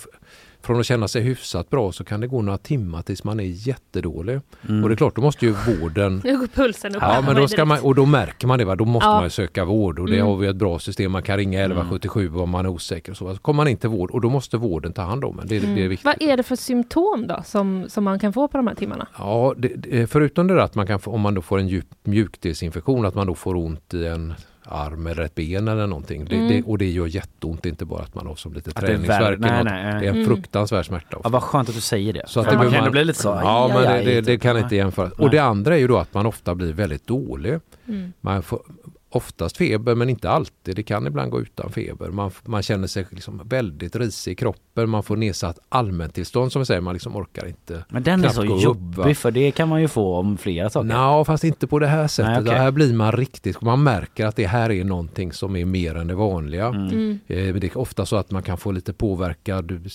från att känna sig hyfsat bra så kan det gå några timmar tills man är jättedålig. Mm. Och det är klart, då måste ju vården... Nu går pulsen upp. Ja, men då ska man, och då märker man det. Va? Då måste ja. man söka vård och det mm. har vi ett bra system. Man kan ringa 1177 mm. om man är osäker. Och så. så kommer man in till vård och då måste vården ta hand om en. Det, mm. det är viktigt. Vad är det för symptom då som, som man kan få på de här timmarna? Ja, det, förutom det att man kan få, om man då får en djup mjukdelsinfektion, att man då får ont i en arm eller ett ben eller någonting. Det, mm. det, och det gör jätteont, inte bara att man har som lite att träningsvärk. Det är, nej, nej, det är en mm. fruktansvärd smärta. Ja, vad skönt att du säger det. Så att det man kan man, bli lite så. Ja, men det, det, det kan inte jämföras. Och det andra är ju då att man ofta blir väldigt dålig. Mm. Man får, oftast feber men inte alltid. Det kan ibland gå utan feber. Man, man känner sig liksom väldigt risig i kroppen. Man får nedsatt allmäntillstånd som vi säger. Man liksom orkar inte. Men den är så jobbig upp, för det kan man ju få om flera saker. Ja fast inte på det här sättet. Nej, okay. Här blir man riktigt, man märker att det här är någonting som är mer än det vanliga. Mm. mm. Eh, det är ofta så att man kan få lite påverkad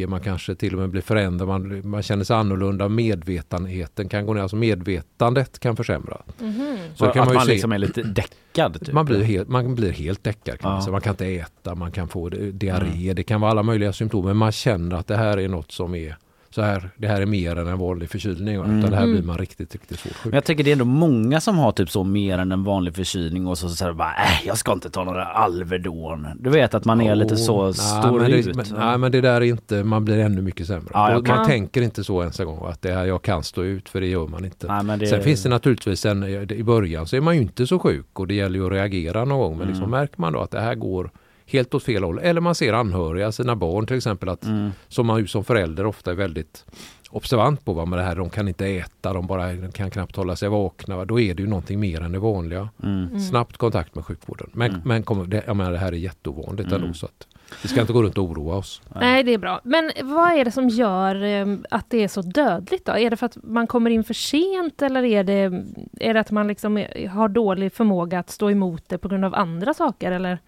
psyke. Man kanske till och med blir förändrad. Man, man känner sig annorlunda. Medvetenheten kan gå ner. Alltså medvetandet kan försämras. Mm. Så att kan man, man se. liksom är lite däck däckad? Typ. Man, blir helt, man blir helt däckad. Kan ja. man, man kan inte äta, man kan få diarré, mm. det kan vara alla möjliga symptom. Men man känner att det här är något som är så här, det här är mer än en vanlig förkylning. Mm. Utan det här blir mm. man riktigt, riktigt svårt sjuk. Jag tycker det är ändå många som har typ så mer än en vanlig förkylning och så säger bara äh, jag ska inte ta några Alvedon. Du vet att man är oh, lite så nej, stor men ut. Men, nej men det där är inte, man blir ännu mycket sämre. Ja. Man tänker inte så ens en gång att det här jag kan stå ut för det gör man inte. Nej, det... Sen finns det naturligtvis en, i början så är man ju inte så sjuk och det gäller ju att reagera någon gång. Men liksom mm. märker man då att det här går helt åt fel håll. Eller man ser anhöriga, sina barn till exempel, att, mm. som man ju som förälder ofta är väldigt observant på vad med det här, de kan inte äta, de bara de kan knappt hålla sig vakna. Då är det ju någonting mer än det vanliga. Mm. mm. Snabbt kontakt med sjukvården. Men, mm. men kom, det, jag menar, det här är jätteovanligt mm. ändå. Så att vi ska inte gå runt och oroa oss. Nej, det är bra. Men vad är det som gör eh, att det är så dödligt då? Är det för att man kommer in för sent eller är det, är det att man liksom har dålig förmåga att stå emot det på grund av andra saker? Eller?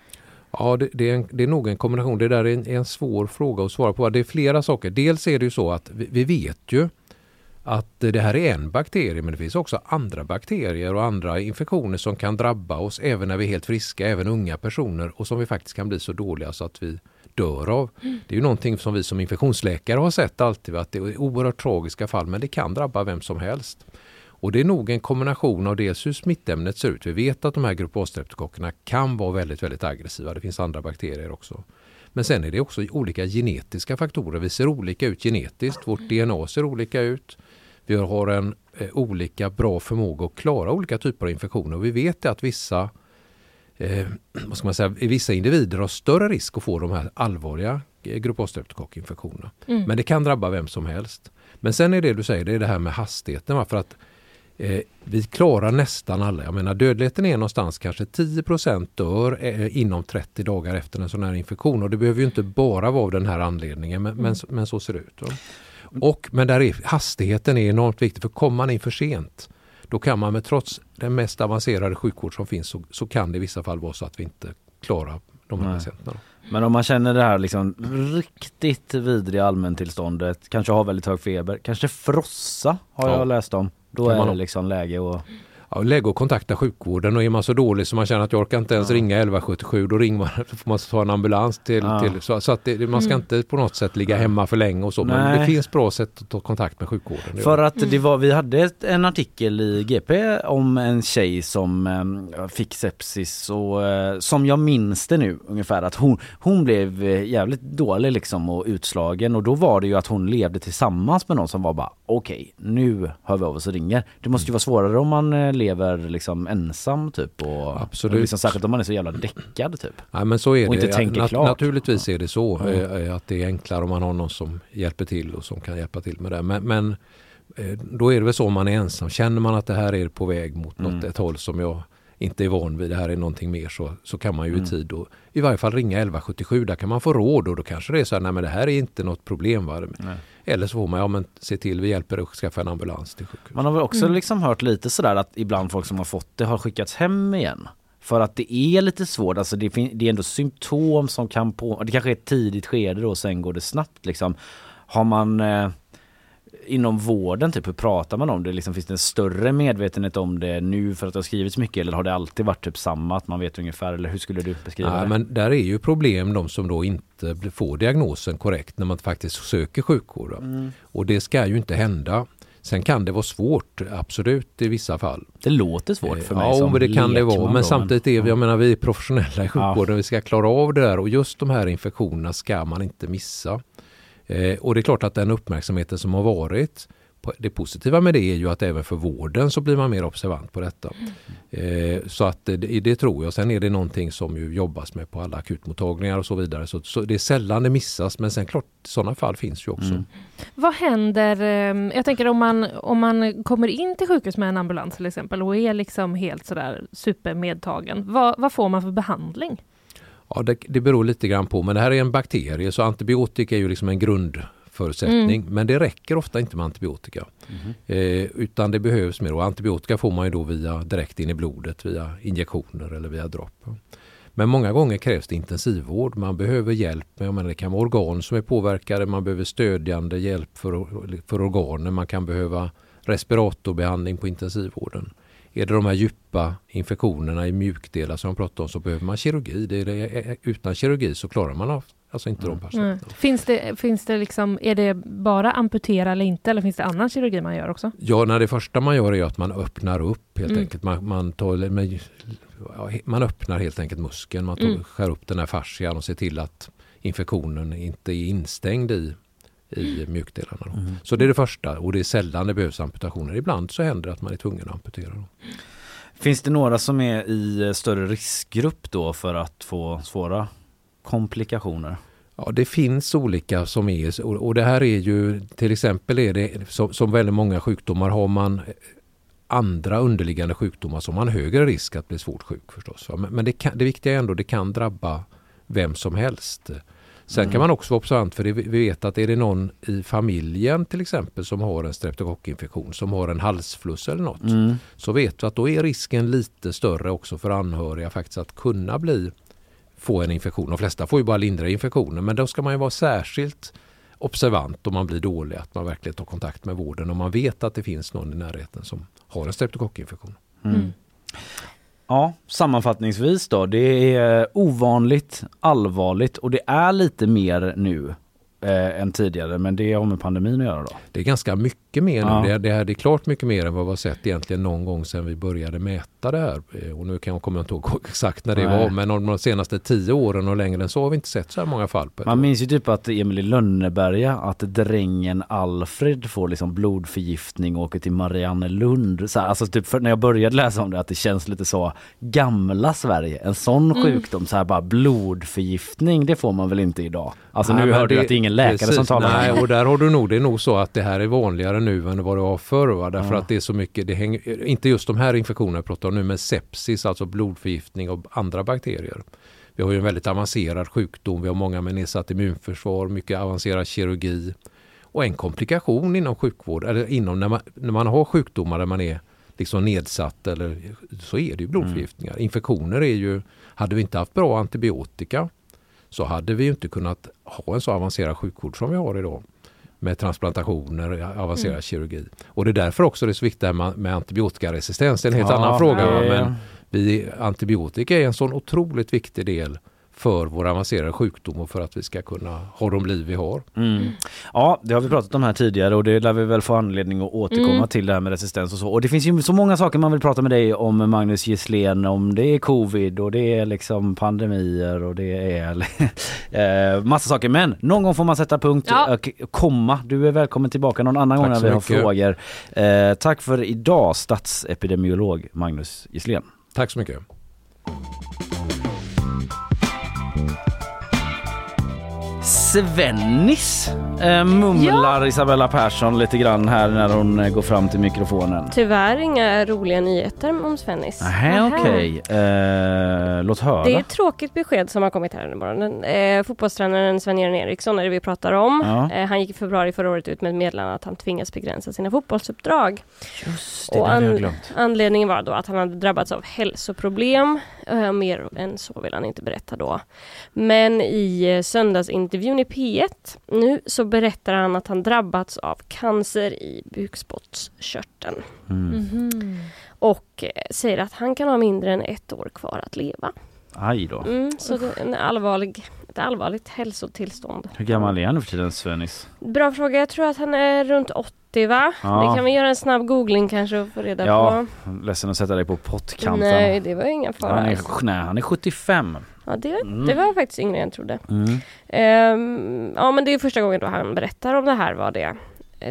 Ja, det, det, är en, det är nog en kombination. Det där är en, en, svår fråga att svara på. Det är flera saker. Dels är det ju så att vi, vi, vet ju att det här är en bakterie men det finns också andra bakterier och andra infektioner som kan drabba oss även när vi är helt friska, även unga personer och som vi faktiskt kan bli så dåliga så att vi dör av. Mm. Det är ju någonting som vi som infektionsläkare har sett alltid, att det är oerhört tragiska fall men det kan drabba vem som helst. Och det är nog en kombination av dels hur smittämnet ser ut. Vi vet att de här grupp A-streptokockerna kan vara väldigt, väldigt aggressiva. Det finns andra bakterier också. Men sen är det också olika genetiska faktorer. Vi ser olika ut genetiskt. Vårt DNA ser olika ut. Vi har en eh, olika bra förmåga att klara olika typer av infektioner. Vi vet att vissa, eh, vad ska man säga, vissa individer har större risk att få de här allvarliga eh, grupp A-streptokockinfektionerna. Mm. Men det kan drabba vem som helst. Men sen är det du säger, det är det här med hastigheten. Va? För att vi klarar nästan alla. Jag menar dödligheten är någonstans kanske 10 dör eh, inom 30 dagar efter en sån här infektion. Och det behöver ju inte bara vara av den här anledningen men, men, men, så ser det ut. Och, men där är, hastigheten är enormt viktig för kommer man in för sent då kan man med trots den mest avancerade sjukvård som finns så, så kan det i vissa fall vara så att vi inte klarar de här patienterna. Men om man känner det här liksom riktigt vidriga allmäntillståndet, kanske har väldigt hög feber, kanske frossa har ja. jag läst om. Då är det liksom läge att ja, läge att kontakta sjukvården och är man så dålig så man känner att jag orkar inte ens ja. ringa 1177 då ringer man, då får man ta en ambulans till, ja. till så, så, att det, man ska mm. inte på något sätt ligga hemma för länge och så Nej. men det finns bra sätt att ta kontakt med sjukvården. För att det var, vi hade en artikel i GP om en tjej som äh, fick sepsis och äh, som jag minns det nu ungefär att hon, hon blev eh, jävligt dålig liksom och utslagen och då var det ju att hon levde tillsammans med någon som var bara okej okay, nu hör vi av oss och ringer. Det måste ju vara svårare om man lever liksom ensam typ och, Absolut. och liksom, särskilt om man är så jävla däckad typ. Ja men så är och det. Inte tänker Nat klart. Naturligtvis är det så mm. att det är enklare om man har någon som hjälper till och som kan hjälpa till med det. Men, men eh, då är det väl så om man är ensam. Känner man att det här är på väg mot mm. något, ett håll som jag inte är van vid, det här är någonting mer så, så kan man ju mm. i tid och i varje fall ringa 1177. Där kan man få råd och då kanske det är så här, nej men det här är inte något problem. Va? Eller så får man, ja men se till, vi hjälper dig att skaffa en ambulans till sjukhuset. Man har väl också mm. liksom hört lite sådär att ibland folk som har fått det har skickats hem igen. För att det är lite svårt, alltså det, det är ändå symptom som kan på, det kanske är ett tidigt skede då och sen går det snabbt liksom. Har man eh, inom vården, typ hur pratar man om det? Liksom, finns det en större medvetenhet om det nu för att det har skrivits mycket eller har det alltid varit typ samma, att man vet ungefär eller hur skulle du beskriva ja, det? Men där är ju problem de som då inte får diagnosen korrekt när man faktiskt söker sjukvård. Mm. Och det ska ju inte hända. Sen kan det vara svårt, absolut i vissa fall. Det låter svårt för mig Ja, som det kan det vara. Men samtidigt är vi, ja. jag menar, vi är professionella i sjukvården. Ja. Vi ska klara av det där och just de här infektionerna ska man inte missa. Eh, och det är klart att den uppmärksamheten som har varit det positiva med det är ju att även för vården så blir man mer observant på detta. Eh, så att det, det tror jag. Sen är det någonting som ju jobbas med på alla akutmottagningar och så vidare. Så, så det är sällan det missas men sen klart sådana fall finns ju också. Mm. Vad händer, eh, jag tänker om man, om man kommer in till sjukhus med en ambulans till exempel och är liksom helt sådär supermedtagen. Vad, vad får man för behandling? Ja, det, det beror lite grann på men det här är en bakterie så antibiotika är ju liksom en grundförutsättning Mm. men det räcker ofta inte med antibiotika. Eh, utan det behövs mer och antibiotika får man ju då via direkt in i blodet via injektioner eller via dropp. Men många gånger krävs det intensivvård. Man behöver hjälp. med- Jag menar, det kan vara organ som är påverkade. Man behöver stödjande hjälp för, för organen. Man kan behöva respiratorbehandling på intensivvården. Är det de här djupa infektionerna i mjukdelar som jag pratade om så behöver man kirurgi. Det är det, utan kirurgi så klarar man av, alltså inte de patienterna. Mm. Finns det, finns det liksom, är det bara amputera eller inte eller finns det annan kirurgi man gör också? Ja, när det första man gör är att man öppnar upp helt Mm. enkelt. Man, man, tar, ja, man öppnar helt enkelt muskeln. Man tar, Mm. skär upp den här fascian och ser till att infektionen inte är instängd i, i mjukdelarna. Mm. Så det är det första och det är sällan det behövs amputationer. Ibland så händer det att man är tvungen att amputera. Då. Finns det några som är i eh, större riskgrupp då för att få svåra komplikationer? Ja, det finns olika som är och det här är ju till exempel är det som, som väldigt många sjukdomar har man andra underliggande sjukdomar som har en högre risk att bli svårt sjuk förstås. Men, men det, kan, det viktiga är ändå det kan drabba vem som helst. Sen kan man också vara observant för det, vi vet att är det någon i familjen till exempel som har en streptokockinfektion, som har en halsfluss eller något, Mm. så vet vi att då är risken lite större också för anhöriga faktiskt att kunna bli få en infektion. De flesta får ju bara lindriga infektioner men då ska man ju vara särskilt observant om man blir dålig, att man verkligen tar kontakt med vården om man vet att det finns någon i närheten som har en streptokockinfektion. Mm. Ja, sammanfattningsvis då. Det är ovanligt, allvarligt och det är lite mer nu eh, än tidigare men det har med pandemin att göra då. Det är ganska mycket mer nu. Ja. Det, är, det, är, det är klart mycket mer än vad vi har sett egentligen någon gång sedan vi började mäta det här. Eh, Och nu kan jag, kommer jag inte ihåg exakt när det Nej. var men om de senaste tio åren och längre än så har vi inte sett så här många fall. Man år. minns ju typ att Emil i Lönneberga, att drängen Alfred får liksom blodförgiftning och åker till Mariannelund. Så här, alltså typ för när jag började läsa om det att det känns lite så gamla Sverige. En sån sjukdom, så här bara blodförgiftning, det får man väl inte idag? Alltså Nej, nu hörde jag att det är ingen läkare precis, som talar Nej, om det. och där har du nog, det är nog så att det här är vanligare nu än vad det var förr. Va? Därför Ja. att det är så mycket, det hänger, inte just de här infektionerna jag pratar om nu, men sepsis, alltså blodförgiftning och andra bakterier. Vi har ju en väldigt avancerad sjukdom, vi har många med nedsatt immunförsvar, mycket avancerad kirurgi. Och en komplikation inom sjukvård, eller inom när man, när man har sjukdomar där man är liksom nedsatt eller så är det ju blodförgiftningar. Infektioner är ju, hade vi inte haft bra antibiotika så hade vi ju inte kunnat ha en så avancerad sjukvård som vi har idag. Med transplantationer, avancerad kirurgi. Och det är därför också det är så viktigt med, med antibiotikaresistens. Det är en helt Ja, annan fråga. Men vi, antibiotika är en sån otroligt viktig del för vår avancerade sjukdom och för att vi ska kunna ha de liv vi har. Mm. Ja, det har vi pratat om här tidigare och det lär vi väl få anledning att återkomma Mm. till det här med resistens och så. Och det finns ju så många saker man vill prata med dig om Magnus Gisslén, om det är covid och det är liksom pandemier och det är eh, massa saker. Men någon gång får man sätta punkt Ja. och komma. Du är välkommen tillbaka någon annan Tack gång när vi har mycket. frågor. Eh, tack för idag statsepidemiolog Magnus Gisslén. Tack så mycket. Svennis eh, mumlar Isabella Persson lite grann här när hon eh, går fram till mikrofonen. Tyvärr inga roliga nyheter om Svennis. Nej okej, eh, låt höra. Det är ett tråkigt besked som har kommit här under morgonen. Eh, fotbollstränaren Sven-Göran Eriksson är det vi pratar om. Ja. Eh, han gick i februari förra året ut med meddelande att han tvingas begränsa sina fotbollsuppdrag. Just det, Och det hade jag an- glömt. anledningen var då att han hade drabbats av hälsoproblem. Eh, mer än så vill han inte berätta då. Men i söndagsintervjun i P1 nu så berättar han att han drabbats av cancer i bukspottkörteln. Mm. Mhm. Och eh, säger att han kan ha mindre än ett år kvar att leva. Aj då. Mm, så det är en allvarlig, ett allvarligt hälsotillstånd. Hur gammal är han nu för tiden Svennis? Bra fråga. Jag tror att han är runt 80 va? Ja. Det kan vi göra en snabb googling kanske och få reda Ja, på. ledsen att sätta dig på pottkanten. Nej, det var inga fara. han, är, nej, han är 75. Ja, det, Mm. det var faktiskt yngre än jag trodde. Mm. Ehm, ja, men det är första gången då han berättar om det här var det.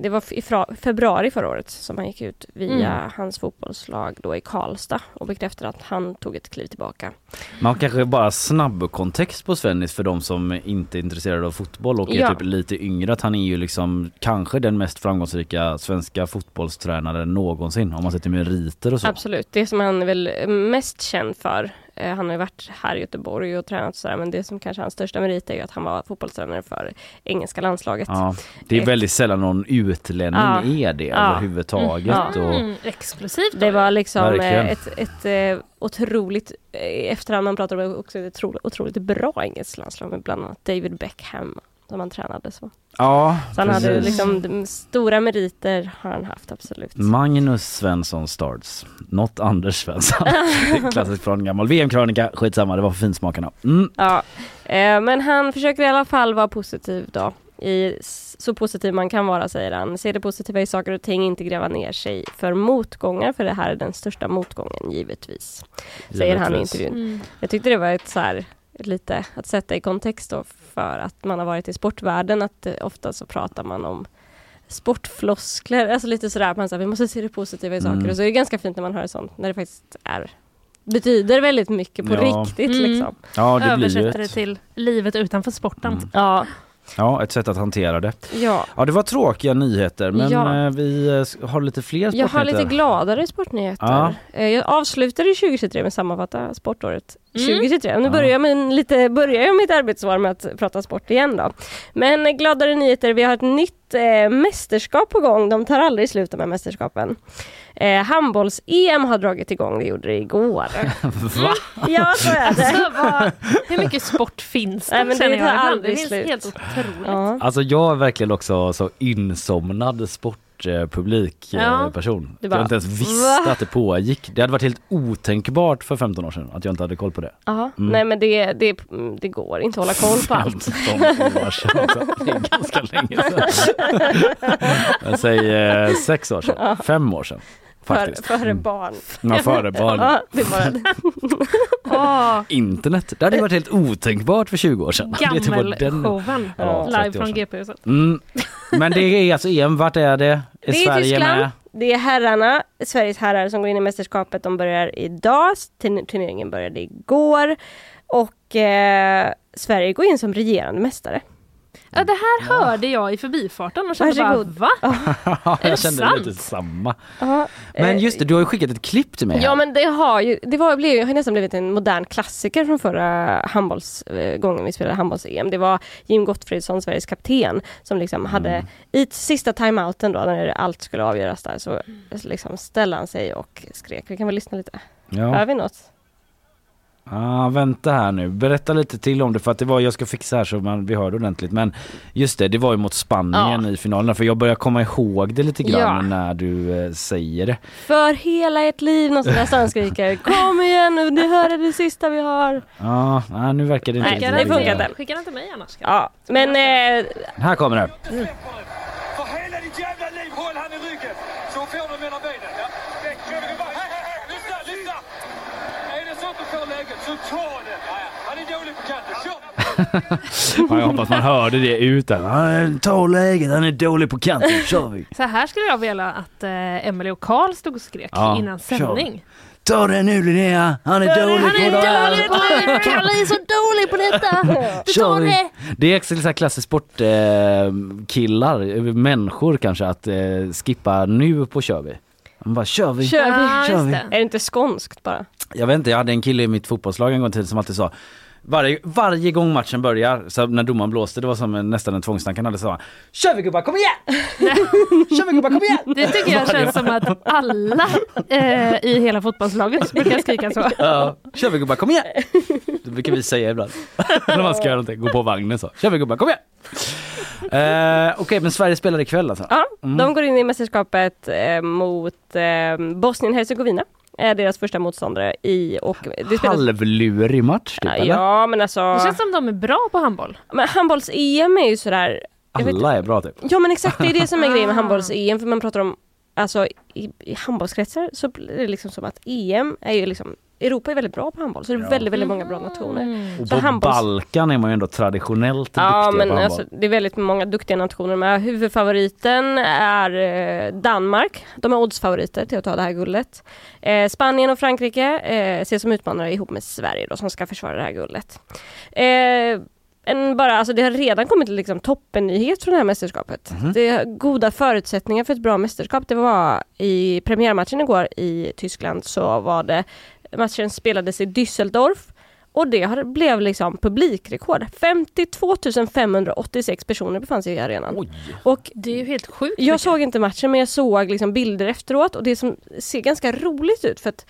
Det var i februari förra året som han gick ut via Mm. hans fotbollslag då i Karlstad och bekräftade att han tog ett kliv tillbaka. Man kanske bara snabb kontext på Svennis för de som inte är intresserade av fotboll och är Ja. typ lite yngre att han är ju liksom kanske den mest framgångsrika svenska fotbollstränaren någonsin om man sätter meriter och så. Absolut, det som han är väl mest känd för. Eh, han har ju varit här i Göteborg och tränat och sådär men det som kanske är hans största merit är ju att han var fotbollstränare för engelska landslaget. Ja, det är Ett- väldigt sällan någon utlänning Ja. är det Ja. överhuvudtaget. Mm. Och, Mm, exklusivt. Det var liksom Verkligen. eh, ett, ett eh, otroligt, eh, efterhand man pratar om det, också ett otroligt, otroligt bra engelskt landslag med bland annat David Beckham som han tränade så. ja, Så han hade precis. liksom de stora meriter har han haft absolut. Magnus Svensson Starts, not Anders Svensson. det är klassiskt från gammal VM-krönika, skitsamma det var för finsmakarna. Mm. Ja, eh, men han försöker i alla fall vara positiv då. I, så positiv man kan vara säger han. Se det positiva i saker och ting, inte gräva ner sig för motgångar för det här är den största motgången givetvis. Säger han i Givetvis. intervjun. Mm. Jag tyckte det var ett så här, lite att sätta i kontext då för att man har varit i sportvärlden att eh, ofta så pratar man om sportfloskler, alltså lite sådär, man säger vi måste se det positiva i saker Mm. och så är det ganska fint när man hör sånt, när det faktiskt är betyder väldigt mycket på Ja. riktigt Mm. liksom. Ja det Översätter det till livet utanför sporten. Mm. Ja, ja, ett sätt att hantera det. ja. Ja det var tråkiga nyheter men Ja. eh, vi eh, har lite fler Jag har sportnyheter. lite gladare sportnyheter. Ja. Eh, Jag avslutade 2023 med att sammanfatta sportåret Mm. 2023. Nu Ja. börjar jag, med lite, börjar jag mitt arbetsår med att prata sport igen då. Men eh, gladare nyheter, vi har ett nytt eh, mästerskap på gång. De tar aldrig slut de här mästerskapen. Eh, Handbolls-EM har dragit igång, det gjorde det igår. Va? ja, så är det. Alltså, vad, hur mycket sport finns det? Nej, men det tar aldrig det finns slut. helt otroligt. Ja. Alltså jag är verkligen också så insomnad sportpublik eh, Ja. person. Du jag bara, inte ens visste "Va?" att det pågick. Det hade varit helt otänkbart för 15 år sedan att jag inte hade koll på det. Aha. Mm. Nej men det, det, det går inte att hålla koll på allt. 15 år sedan också. Det är ganska länge sedan. Jag säger eh, sex år sedan, fem år sedan. För, före Mm. barn. Ja, före barn. Ja, det var det. Åh, Internet, det hade varit helt otänkbart för 20 år sedan. Typ Gammelshowen Ja, 30 live från. GP-huset. Mm. Men det är alltså EM, vart är det? Är Det är Sverige Tyskland. med? Det är herrarna, Sveriges herrar som går in i mästerskapet. De börjar idag, Turn- turneringen började igår. Och eh, Sverige går in som regerande mästare. Ja, det här hörde jag i förbifarten och kände Varsågod. bara va? Är det jag kände sant? lite samma. Ja, Men eh, just det, du har ju skickat ett klipp till mig här. Ja men det har ju, det var, blev, har nästan blivit en modern klassiker från förra handbolls, eh, gången vi spelade handbolls-EM. Det var Jim Gottfridsson, Sveriges kapten, som liksom hade Mm. i t- sista timeouten då när allt skulle avgöras där så liksom ställde han sig och skrek. Vi kan väl lyssna lite. Hör Ja. vi något? Ah, vänta här nu, berätta lite till om det för att det var, jag ska fixa här så man, vi hör det ordentligt men just det, det var ju mot Spanien i finalen för jag börjar komma ihåg det lite grann Ja. när du eh, säger det. För hela ert liv, någon sån där skriker. Kom igen nu, ni hör det sista vi har. Ja, ah, nu verkar det inte Nej, riktigt det funkar inte. Skicka den till mig annars. Ja, men eh, Här kommer det. För hela ditt jävla liv, håll han i ryggen! Så får du mellan benen. Ja. Väck, kör vi bara. Hej, hej, hej, lyssna, lyssna! Är det så att du får läget, så ta det! Han är dålig på kanten, kör! Ja, jag hoppas man hörde det ut där. Ta läget, han är dålig på kanten, kör vi. Så här skulle jag vilja att eh, Emily och Karl stod och skrek Ja, innan sändning. Ta den nu Linnea, han är dålig Han på är det här. dålig på det! Kalle är så dålig på detta! Du Kör det! Det är också så klassiskt sportkillar, eh, människor kanske, att eh, skippa nu på kör vi. Man bara kör vi. Kör vi. Ja, Kör vi. det. Är det inte skånskt bara? Jag vet inte, jag hade en kille i mitt fotbollslag en gång i tiden som alltid sa varje, varje gång matchen börjar, så när domaren blåste, det var som en, nästan en tvångstanke, han hade sa Kör vi gubbar, kom igen! Kör vi gubbar, kom igen! Det tycker jag känns som att alla eh, i hela fotbollslaget brukar skrika så. Ja, kör vi gubbar, kom igen! Det brukar vi säga ibland. När man ska göra någonting, gå på vagnen så. Kör vi gubbar, kom igen! Eh, Okej, men Sverige spelar ikväll alltså? Ja, de går in i mästerskapet eh, mot eh, Bosnien-Hercegovina. Är deras första motståndare i och det spelas... Halvlurig match typ, eller? Ja men alltså, Det känns som de är bra på handboll. men handbolls-EM är ju sådär Alla är bra typ. Ja men exakt, det är det som är grejen med Ah. handbolls-EM för man pratar om Alltså i, i handbollskretsar så blir det liksom som att EM är ju liksom Europa är väldigt bra på handboll så det är väldigt väldigt många bra nationer. Mm. Och på handbolls- Balkan är man ju ändå traditionellt Ja duktiga men på handboll. alltså, det är väldigt många duktiga nationer med. Huvudfavoriten är eh, Danmark. De är oddsfavoriter till att ta det här guldet. Eh, Spanien och Frankrike eh, ses som utmanare ihop med Sverige då, som ska försvara det här guldet. Eh, en bara, alltså det har redan kommit liksom toppennyhet från det här mästerskapet. Det är goda förutsättningar för ett bra mästerskap. Det var i premiärmatchen igår i Tyskland så var det matchen spelades i Düsseldorf och det har- blev liksom publikrekord. 52 586 personer befann sig i arenan. Oj! Och Det är ju helt sjukt. jag mycket. såg inte matchen men jag såg liksom bilder efteråt och det som ser ganska roligt ut för att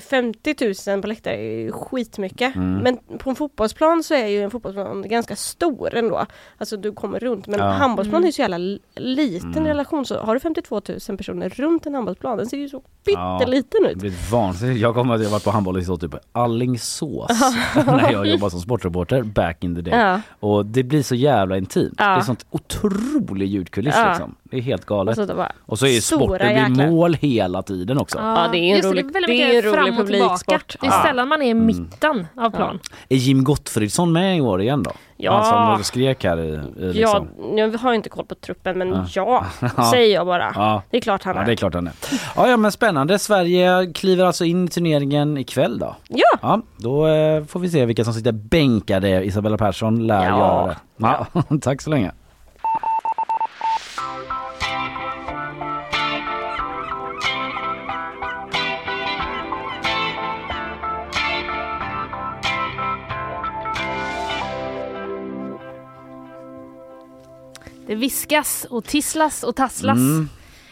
50 000 på läktare är ju skitmycket. Mm. Men på en fotbollsplan så är ju en fotbollsplan ganska stor ändå. Alltså du kommer runt. Men Ja. handbollsplan Mm. är ju så jävla liten Mm. relation. Så har du 52 000 personer runt en handbollsplan, den ser ju så Ja. pytteliten Det ut. blir vansinnigt. Jag kommer att jag varit på handboll i så typ Allingsås när jag jobbade som sportreporter back in the day. Ja. Och det blir så jävla intimt. Ja. Det är sånt otrolig ljudkuliss Ja. liksom. Det är helt galet. Och så, bara, Och så är sporten vid mål hela tiden också. Ja, det är en Just rolig- det det är en rolig publiksport. Det är Ja. sällan man är i mitten av plan. Är Jim Gottfridsson med i år igen då? Ja. Han som skrek här i, i liksom. Ja, jag har inte koll på truppen men Ja. ja, Ja. säger jag bara. Ja. Det är klart han Ja är. det är klart han är. Ja, ja men spännande. Sverige kliver alltså in i turneringen ikväll då. Ja, Ja, då eh, får vi se vilka som sitter bänkade. Isabella Persson lär Ja. göra det. Ja, tack så länge. Det viskas och tisslas och tasslas. Mm.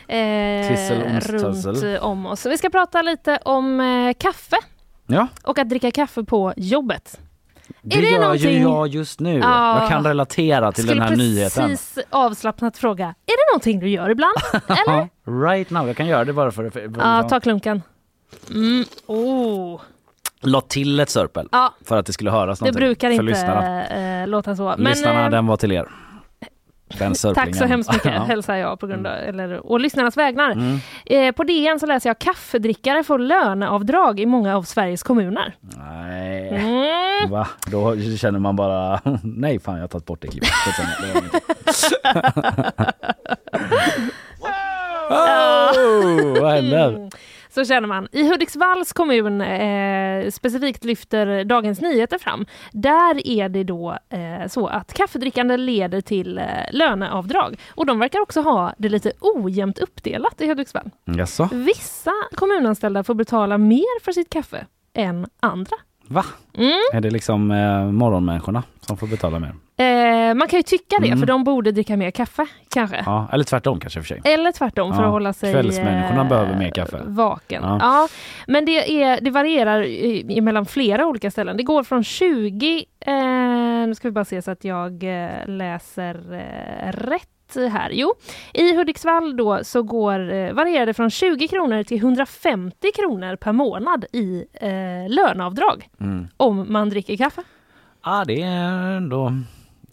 Eh, runt om oss. Vi ska prata lite om eh, kaffe Ja, och att dricka kaffe på jobbet. det, Är det gör någonting- ju jag just nu. Ja. Jag kan relatera till den Skulle här nyheten. precis avslappnat fråga. Är det någonting du gör ibland? Eller? Right now. Jag kan göra det bara för att Ja, ta klunken. Mm. Oh. La till ett sörpel Ja, för att det skulle höras det någonting. brukar för inte lyssnarna. eh, låta så. lyssnarna, eh, den var till er. Den Tack så hemskt mycket Ja. Mm. hälsar jag på grund av, eller, och lyssnarnas vägnar. Eh, på DN så läser jag kaffedrickare får löneavdrag i många av Sveriges kommuner. Nej, Mm. va? Då känner man bara, nej fan jag har tagit bort det klippet. Oh, vad händer? Så känner man. I Hudiksvalls kommun eh, specifikt lyfter Dagens Nyheter fram. Där är det då eh, så att kaffedrickande leder till eh, löneavdrag. Och de verkar också ha det lite ojämnt uppdelat i Hudiksvall. Jaså? Vissa kommunanställda får betala mer för sitt kaffe än andra. Va? Mm. Är det liksom eh, morgonmänniskorna som får betala mer? Eh, man kan ju tycka det, Mm. för de borde dricka mer kaffe kanske. Ja, eller tvärtom kanske för sig. Eller tvärtom för Ja, att hålla sig kvällsmänniskorna eh, behöver mer kaffe. vaken. Ja. Ja. Men det, är, det varierar i- mellan flera olika ställen. Det går från 20, eh, nu ska vi bara se så att jag eh, läser eh, rätt här. Jo, i Hudiksvall då så går, eh, varierar det från 20 kronor till 150 kronor per månad i eh, löneavdrag Mm. om man dricker kaffe. Ja, det är ändå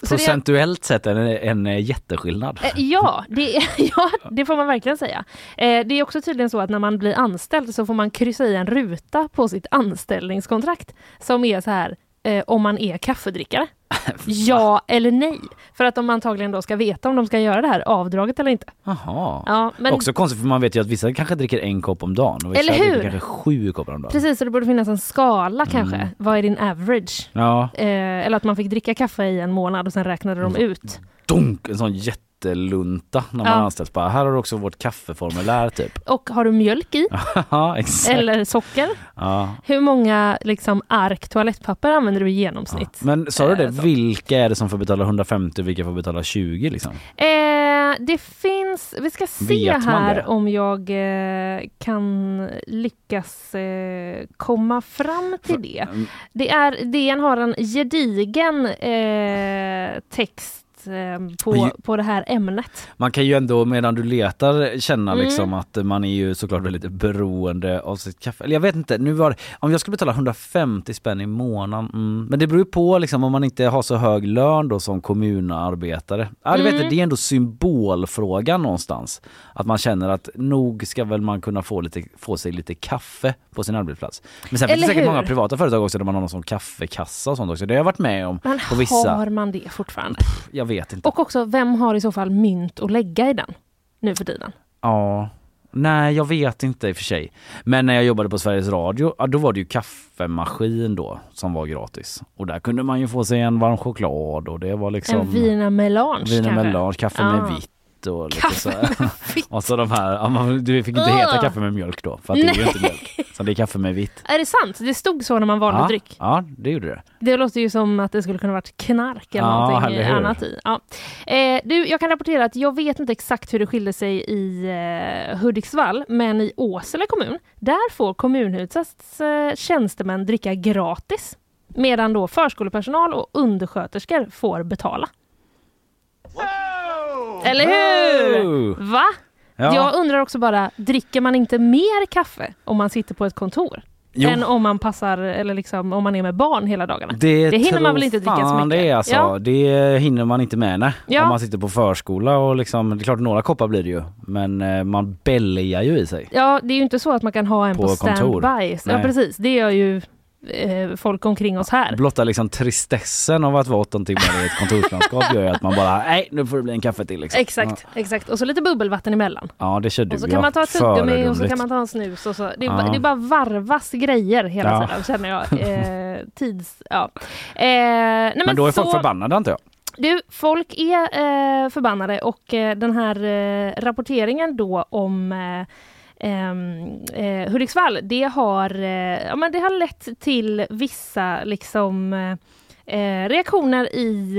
procentuellt sett en, en eh, jätteskillnad. Eh, Ja det, ja, det får man verkligen säga. Det är också tydligen så att när man blir anställd så får man kryssa i en ruta på sitt anställningskontrakt som är så här eh, om man är kaffedrickare? ja eller nej? För att de antagligen då ska veta om de ska göra det här avdraget eller inte. Jaha. Ja, men Också konstigt för man vet ju att vissa kanske dricker en kopp om dagen och vissa Eller hur? dricker kanske sju koppar om dagen. precis, så det borde finnas en skala kanske. Mm. Vad är din average? Ja, Eh, eller att man fick dricka kaffe i en månad och sen räknade de ut. Dunk, en sån jättelunta när man Ja. anställs. Bara, här har du också vårt kaffeformulär typ. Och har du mjölk i? Ja, exakt. eller socker? Ja. Hur många liksom, ark toalettpapper använder du i genomsnitt? Men sa du det, Eh, så. vilka är det som får betala 150 och vilka får betala 20 liksom? Eh, det finns, vi ska se här om jag eh, kan lyckas eh, komma fram till det. Det är, DN har en gedigen eh, text på, Ju- på det här ämnet. Man kan ju ändå medan du letar känna Mm. liksom att man är ju såklart väldigt beroende av sitt kaffe. Eller jag vet inte, nu var det, om jag skulle betala 150 spänn i månaden, mm. men det beror ju på liksom om man inte har så hög lön då som kommunarbetare. Ja, du vet, Mm. det är ändå symbolfrågan någonstans. Att man känner att nog ska väl man kunna få, lite, få sig lite kaffe på sin arbetsplats. Men sen finns Eller det säkert hur? många privata företag också där man har någon sån kaffekassa och sånt också. Det har jag varit med om Men på vissa. har man det fortfarande? Jag vet inte. Och också, vem har i så fall mynt att lägga i den nu för tiden? Ja, nej jag vet inte i och för sig. Men när jag jobbade på Sveriges Radio, ja, då var det ju kaffemaskin då som var gratis. Och där kunde man ju få sig en varm choklad och det var liksom en Vina Melange vin och kanske? melange, kaffe Ja. med vitt och lite Kaffe så. och så de här, ja, man, du fick inte heta Ugh. kaffe med mjölk då för att det är ju inte mjölk. Så det är kaffe med vitt. Är det sant? Det stod så när man valde Ja, dryck. ja, det gjorde det. Det låter ju som att det skulle kunna varit knark eller Ja, någonting eller annat i. Ja. Eh, du, jag kan rapportera att jag vet inte exakt hur det skiljer sig i eh, Hudiksvall, men i Åsele kommun, där får kommunhusets eh, tjänstemän dricka gratis. Medan då förskolepersonal och undersköterskor får betala. Eller hur? Va? Ja. Jag undrar också bara, dricker man inte mer kaffe om man sitter på ett kontor? Jo. Än om man passar, eller liksom om man är med barn hela dagarna? Det, Det hinner man väl inte dricka så mycket? Det, är alltså, Ja. det hinner man inte med nej. Ja. Om man sitter på förskola och liksom, det är klart några koppar blir det ju. Men eh, man bälgar ju i sig. Ja, det är ju inte så att man kan ha en på, På standby. Ja, precis. Det gör ju folk omkring oss här. Blotta liksom tristessen av att vara 18 timmar i ett kontorslandskap gör ju att man bara, nej nu får det bli en kaffe till liksom. Exakt, exakt. Och så lite bubbelvatten emellan. Ja, ja det kör du Och så ja. kan man ta ett tuggummi och så kan man ta en snus. Och så. Det, är, Ja. bara, det bara varvas grejer hela Ja. tiden känner jag. Eh, tids... Ja. Eh, nej, men Men då är folk så- förbannade antar jag. Du, folk är eh, förbannade och eh, den här eh, rapporteringen då om Ehm, eh, Hudiksvall, det har, eh, ja, men det har lett till vissa liksom eh, eh, reaktioner i,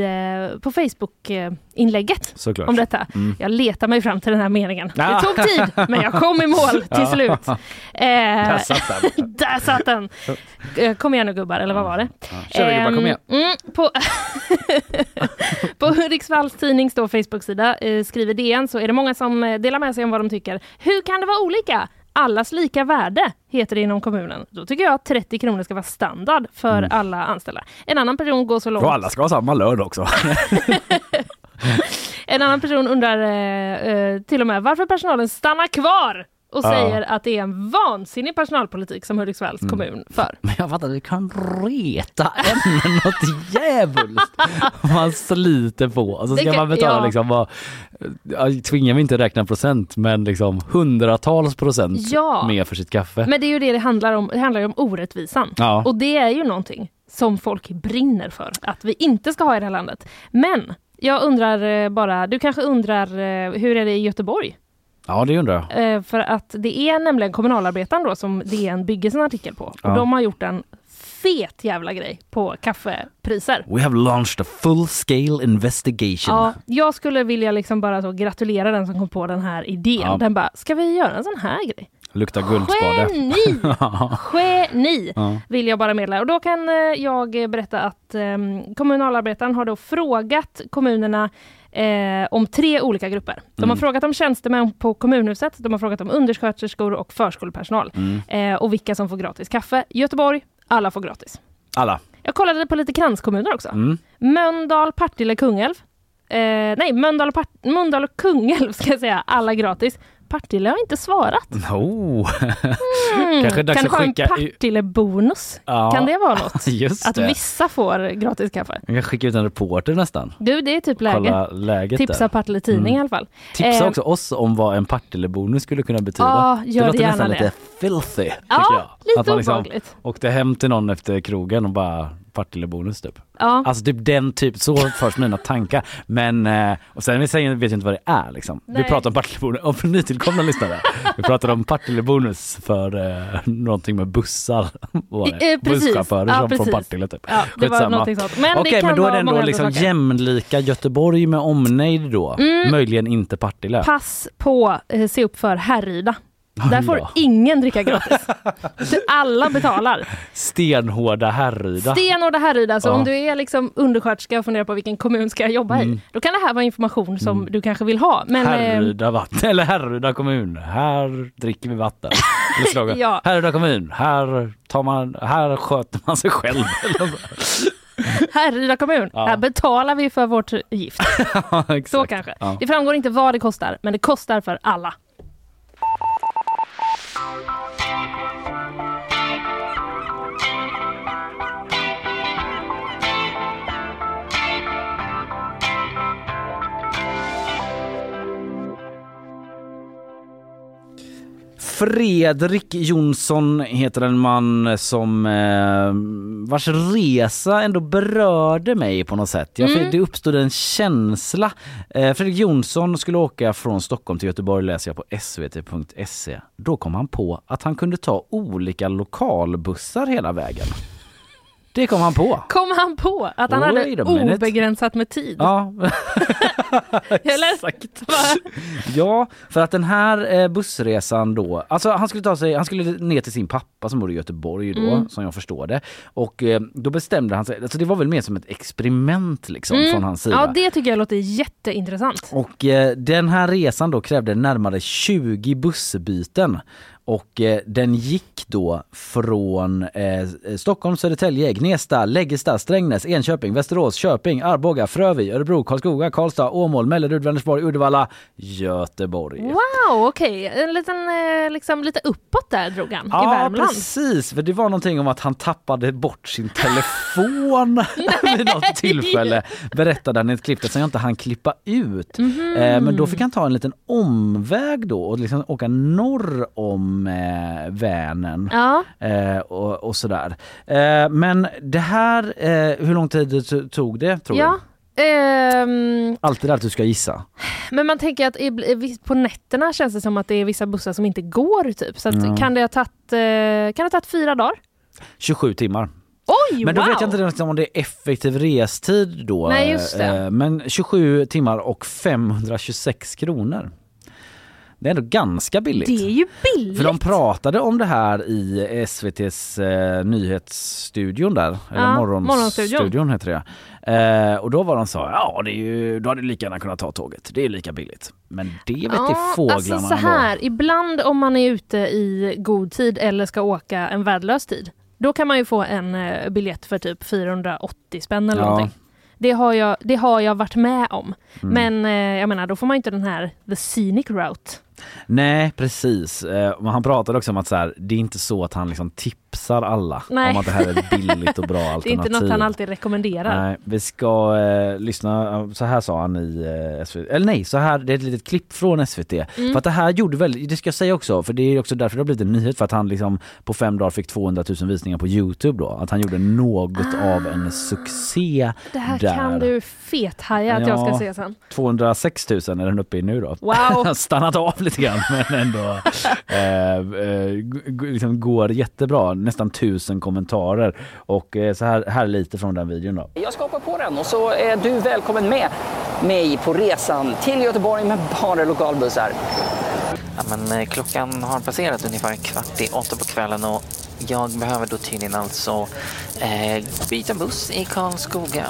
eh, på Facebook-inlägget Såklart. om detta. Mm. Jag letar mig fram till den här meningen. Ah. Det tog tid, men jag kom i mål till slut. Eh, Där satt den. där satt den! Eh, Kom igen nu gubbar, eller vad var det? Ja. Kör gubbar, kom igen. Mm, på, på Hudiksvalls tidnings då Facebook-sida skriver DN så är det många som delar med sig om vad de tycker. Hur kan det vara olika? Allas lika värde heter det inom kommunen. Då tycker jag att 30 kronor ska vara standard för Mm. alla anställda. En annan person går så långt. Och alla ska ha samma lön också. En annan person undrar eh, eh, till och med varför personalen stannar kvar och Ja. säger att det är en vansinnig personalpolitik som Hudiksvalls Mm. kommun för. Men jag fattar, du kan reta ämnen något djävulskt. Man sliter på och så ska kan- man betala ja. liksom vad, tvingar vi inte räkna procent men liksom hundratals procent Ja. mer för sitt kaffe. Men det är ju det det handlar om. Det handlar om orättvisan. Ja. Och det är ju någonting som folk brinner för att vi inte ska ha i det här landet. Men jag undrar eh, bara, du kanske undrar eh, hur är det i Göteborg? Ja det undrar jag. Eh, För att det är nämligen kommunalarbetaren då som DN bygger sin artikel på. Och Ja. de har gjort en fet jävla grej på kaffepriser. We have launched a full scale investigation. Ja, jag skulle vilja liksom bara så gratulera den som kom på den här idén. Ja. Den bara, ska vi göra en sån här grej? Luktar guldspade. Geni! Geni! Ja. Vill jag bara meddela. Och då kan eh, jag berätta att eh, kommunalarbetaren har då frågat kommunerna eh, om tre olika grupper. De har Mm. frågat om tjänstemän på kommunhuset, de har frågat om undersköterskor och förskolepersonal. Mm. Eh, och vilka som får gratis kaffe. Göteborg, alla får gratis. Alla. Jag kollade på lite kranskommuner också. Mm. Mölndal, Partille, Kungälv. Eh, nej, Mölndal och, Part- Mölndal och Kungälv ska jag säga, alla gratis. Partille har inte svarat. Oh. Mm. Kanske dags kan att det vara en skicka i- Partille-bonus? Ja. Kan det vara något? Just Att det. vissa får gratis kaffe? Jag kan skicka ut en reporter nästan. Du, det är typ läge. Läget Tipsa där. Partille Tidning Mm. i alla fall. Tipsa Eh, också oss om vad en Partille-bonus skulle kunna betyda. Ja, gör låter det nästan gärna lite det. filthy. tycker Ja, jag. lite liksom obehagligt. åkte hem till någon efter krogen och bara Partille-bonus typ. Ja. Alltså typ den typ, så förs mina tankar. Men, eh, och sen vet jag inte vad det är liksom. Vi Nej. pratar om Partille-bonus, och för nytillkomna lyssnare. Vi pratar om Partille-bonus för eh, någonting med bussar. Var precis. Busschaufförer Ja, som från. Partille typ. Ja, det var Skitsamma. någonting sånt. Men Okej, kan men då är det ändå liksom saker. jämlika Göteborg med omnejd då. Mm. Möjligen inte Partille. Pass på, eh, se upp för Härryda. Där får ingen dricka gratis. Alla betalar. Stenhårda Härryda. Stenhårda Härryda, så Ja. om du är liksom undersköterska och funderar på vilken kommun ska jag jobba i, Mm. då kan det här vara information som du kanske vill ha. Men, eh, Härryda vatten, eller Härryda kommun. Här dricker vi vatten. Ja. Härryda kommun. Här tar man, här sköter man sig själv. Härryda kommun, Ja. här betalar vi för vårt gift. Så kanske. Det framgår inte vad det kostar, men det kostar för alla. Thank you. Fredrik Jonsson heter en man som eh, vars resa ändå berörde mig på något sätt. Jag, Mm. Det uppstod en känsla. Eh, Fredrik Jonsson skulle åka från Stockholm till Göteborg läser jag på svt.se. Då kom han på att han kunde ta olika lokalbussar hela vägen. Det kom han på. Kom han på att han Wait hade obegränsat med tid? Ja, Eller? exakt. Ja, för att den här eh, bussresan då, alltså han skulle ta sig, han skulle ner till sin pappa som bor i Göteborg då, Mm. som jag förstår det. Och eh, då bestämde han sig, alltså det var väl mer som ett experiment liksom Mm. från hans sida. Ja, det tycker jag låter jätteintressant. Och eh, den här resan då krävde närmare 20 bussbyten. Och eh, den gick då från eh, Stockholm, Södertälje, Gnesta, Läggesta, Strängnäs, Enköping, Västerås, Köping, Arboga, Frövi, Örebro, Karlskoga, Karlstad, Åmål, Mellerud, Vänersborg, Uddevalla, Göteborg. Wow, okej. En liten, eh, liksom lite uppåt där drog han, i Värmland. precis. För det var någonting om att han tappade bort sin telefon vid något tillfälle. Berättade han i ett klipp som jag inte hann klippa ut. Mhm. Eh, men då fick han ta en liten omväg då och liksom åka norr om eh, Vänern. Ja, Eh, och, och sådär. Eh, men det här, eh, hur lång tid tog det tror ja. du? Ehm, Alltid att du ska gissa. men man tänker att på nätterna känns det som att det är vissa bussar som inte går typ. Så Ja. kan det ha tagit, eh, kan det ha tagit fyra dagar? 27 timmar. Oj, Men då wow! vet jag inte om det är effektiv restid då. Nej. Eh, Men 27 timmar och 526 kronor. Det är ändå ganska billigt. Det är ju billigt. För de pratade om det här i SVTs eh, nyhetsstudion där, eller Ja, morgonstudion Morgonstudion. heter det. Eh, och då var de så, ja det är ju, då hade du lika gärna kunnat ta tåget, det är lika billigt. Men det vet ja, fåglarna alltså så här, ibland om man är ute i god tid eller ska åka en värdelös tid, då kan man ju få en eh, biljett för typ 480 spänn eller Ja. någonting. Det har, jag, det har jag varit med om. Mm. Men eh, jag menar, då får man inte den här the scenic route. Nej precis, eh, han pratade också om att så här, det är inte så att han liksom tipsar alla Nej. om att det här är ett billigt och bra Det är alternativ. inte något han alltid rekommenderar. Nej, vi ska eh, lyssna, så här sa han i eh, SVT, eller nej, så här, det är ett litet klipp från SVT. Mm. För att det här gjorde väl, det ska jag säga också, för det är också därför det har blivit en nyhet för att han liksom på fem dagar fick 200 000 visningar på Youtube då. Att han gjorde något av en succé Det här där. kan du fethaja att jag ska Ja. se sen. 206 000 är den uppe i nu då. Wow! Stannat av lite grann men ändå eh, eh, liksom går jättebra. Nästan tusen kommentarer. Och eh, så här, här är lite från den videon då. Jag ska hoppa på den och så är du välkommen med mig på resan till Göteborg med bara lokalbussar. Ja, men, eh, klockan har passerat ungefär kvart i åtta på kvällen och jag behöver då tydligen alltså eh, byta buss i Karlskoga.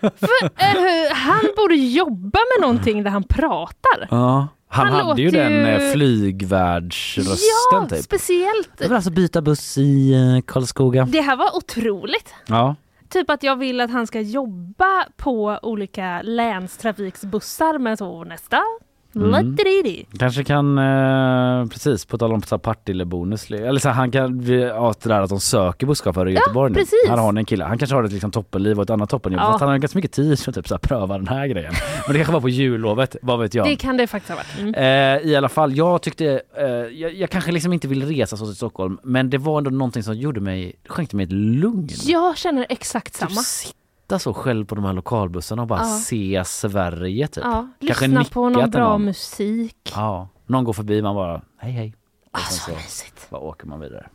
För, eh, han borde jobba med någonting där han pratar. Ja. Han, Han hade ju den ju- eh, flygvärdsrösten Ja, typ. speciellt. Jag vill alltså byta buss i eh, Karlskoga. Det här var otroligt. Ja. Typ att jag vill att han ska jobba på olika länstrafiksbussar med så nästa Mm. Kanske kan, eh, precis på tal om så här Partille-bonus, eller så här, han kan, ja det där att de söker busschaufförer i Ja, Göteborg nu. Här har ni en kille, han kanske har ett liksom toppenliv och ett annat toppenjobb. Ja. Fast han har ganska mycket tid för att typ så här, pröva den här grejen. Men det kanske var på jullovet, vad vet jag. Det kan det faktiskt ha varit. Mm. Eh, I alla fall, jag tyckte, eh, jag, jag kanske liksom inte vill resa så till Stockholm men det var ändå någonting som gjorde mig, skänkte mig ett lugn. Jag känner exakt Typ samma. Sitta så själv på de här lokalbussarna och bara Ja. se Sverige typ. Ja, Kanske lyssna på någon bra någon. musik. Ja, någon går förbi man bara hej hej. Och Ah, sen så så mysigt. bara åker man vidare.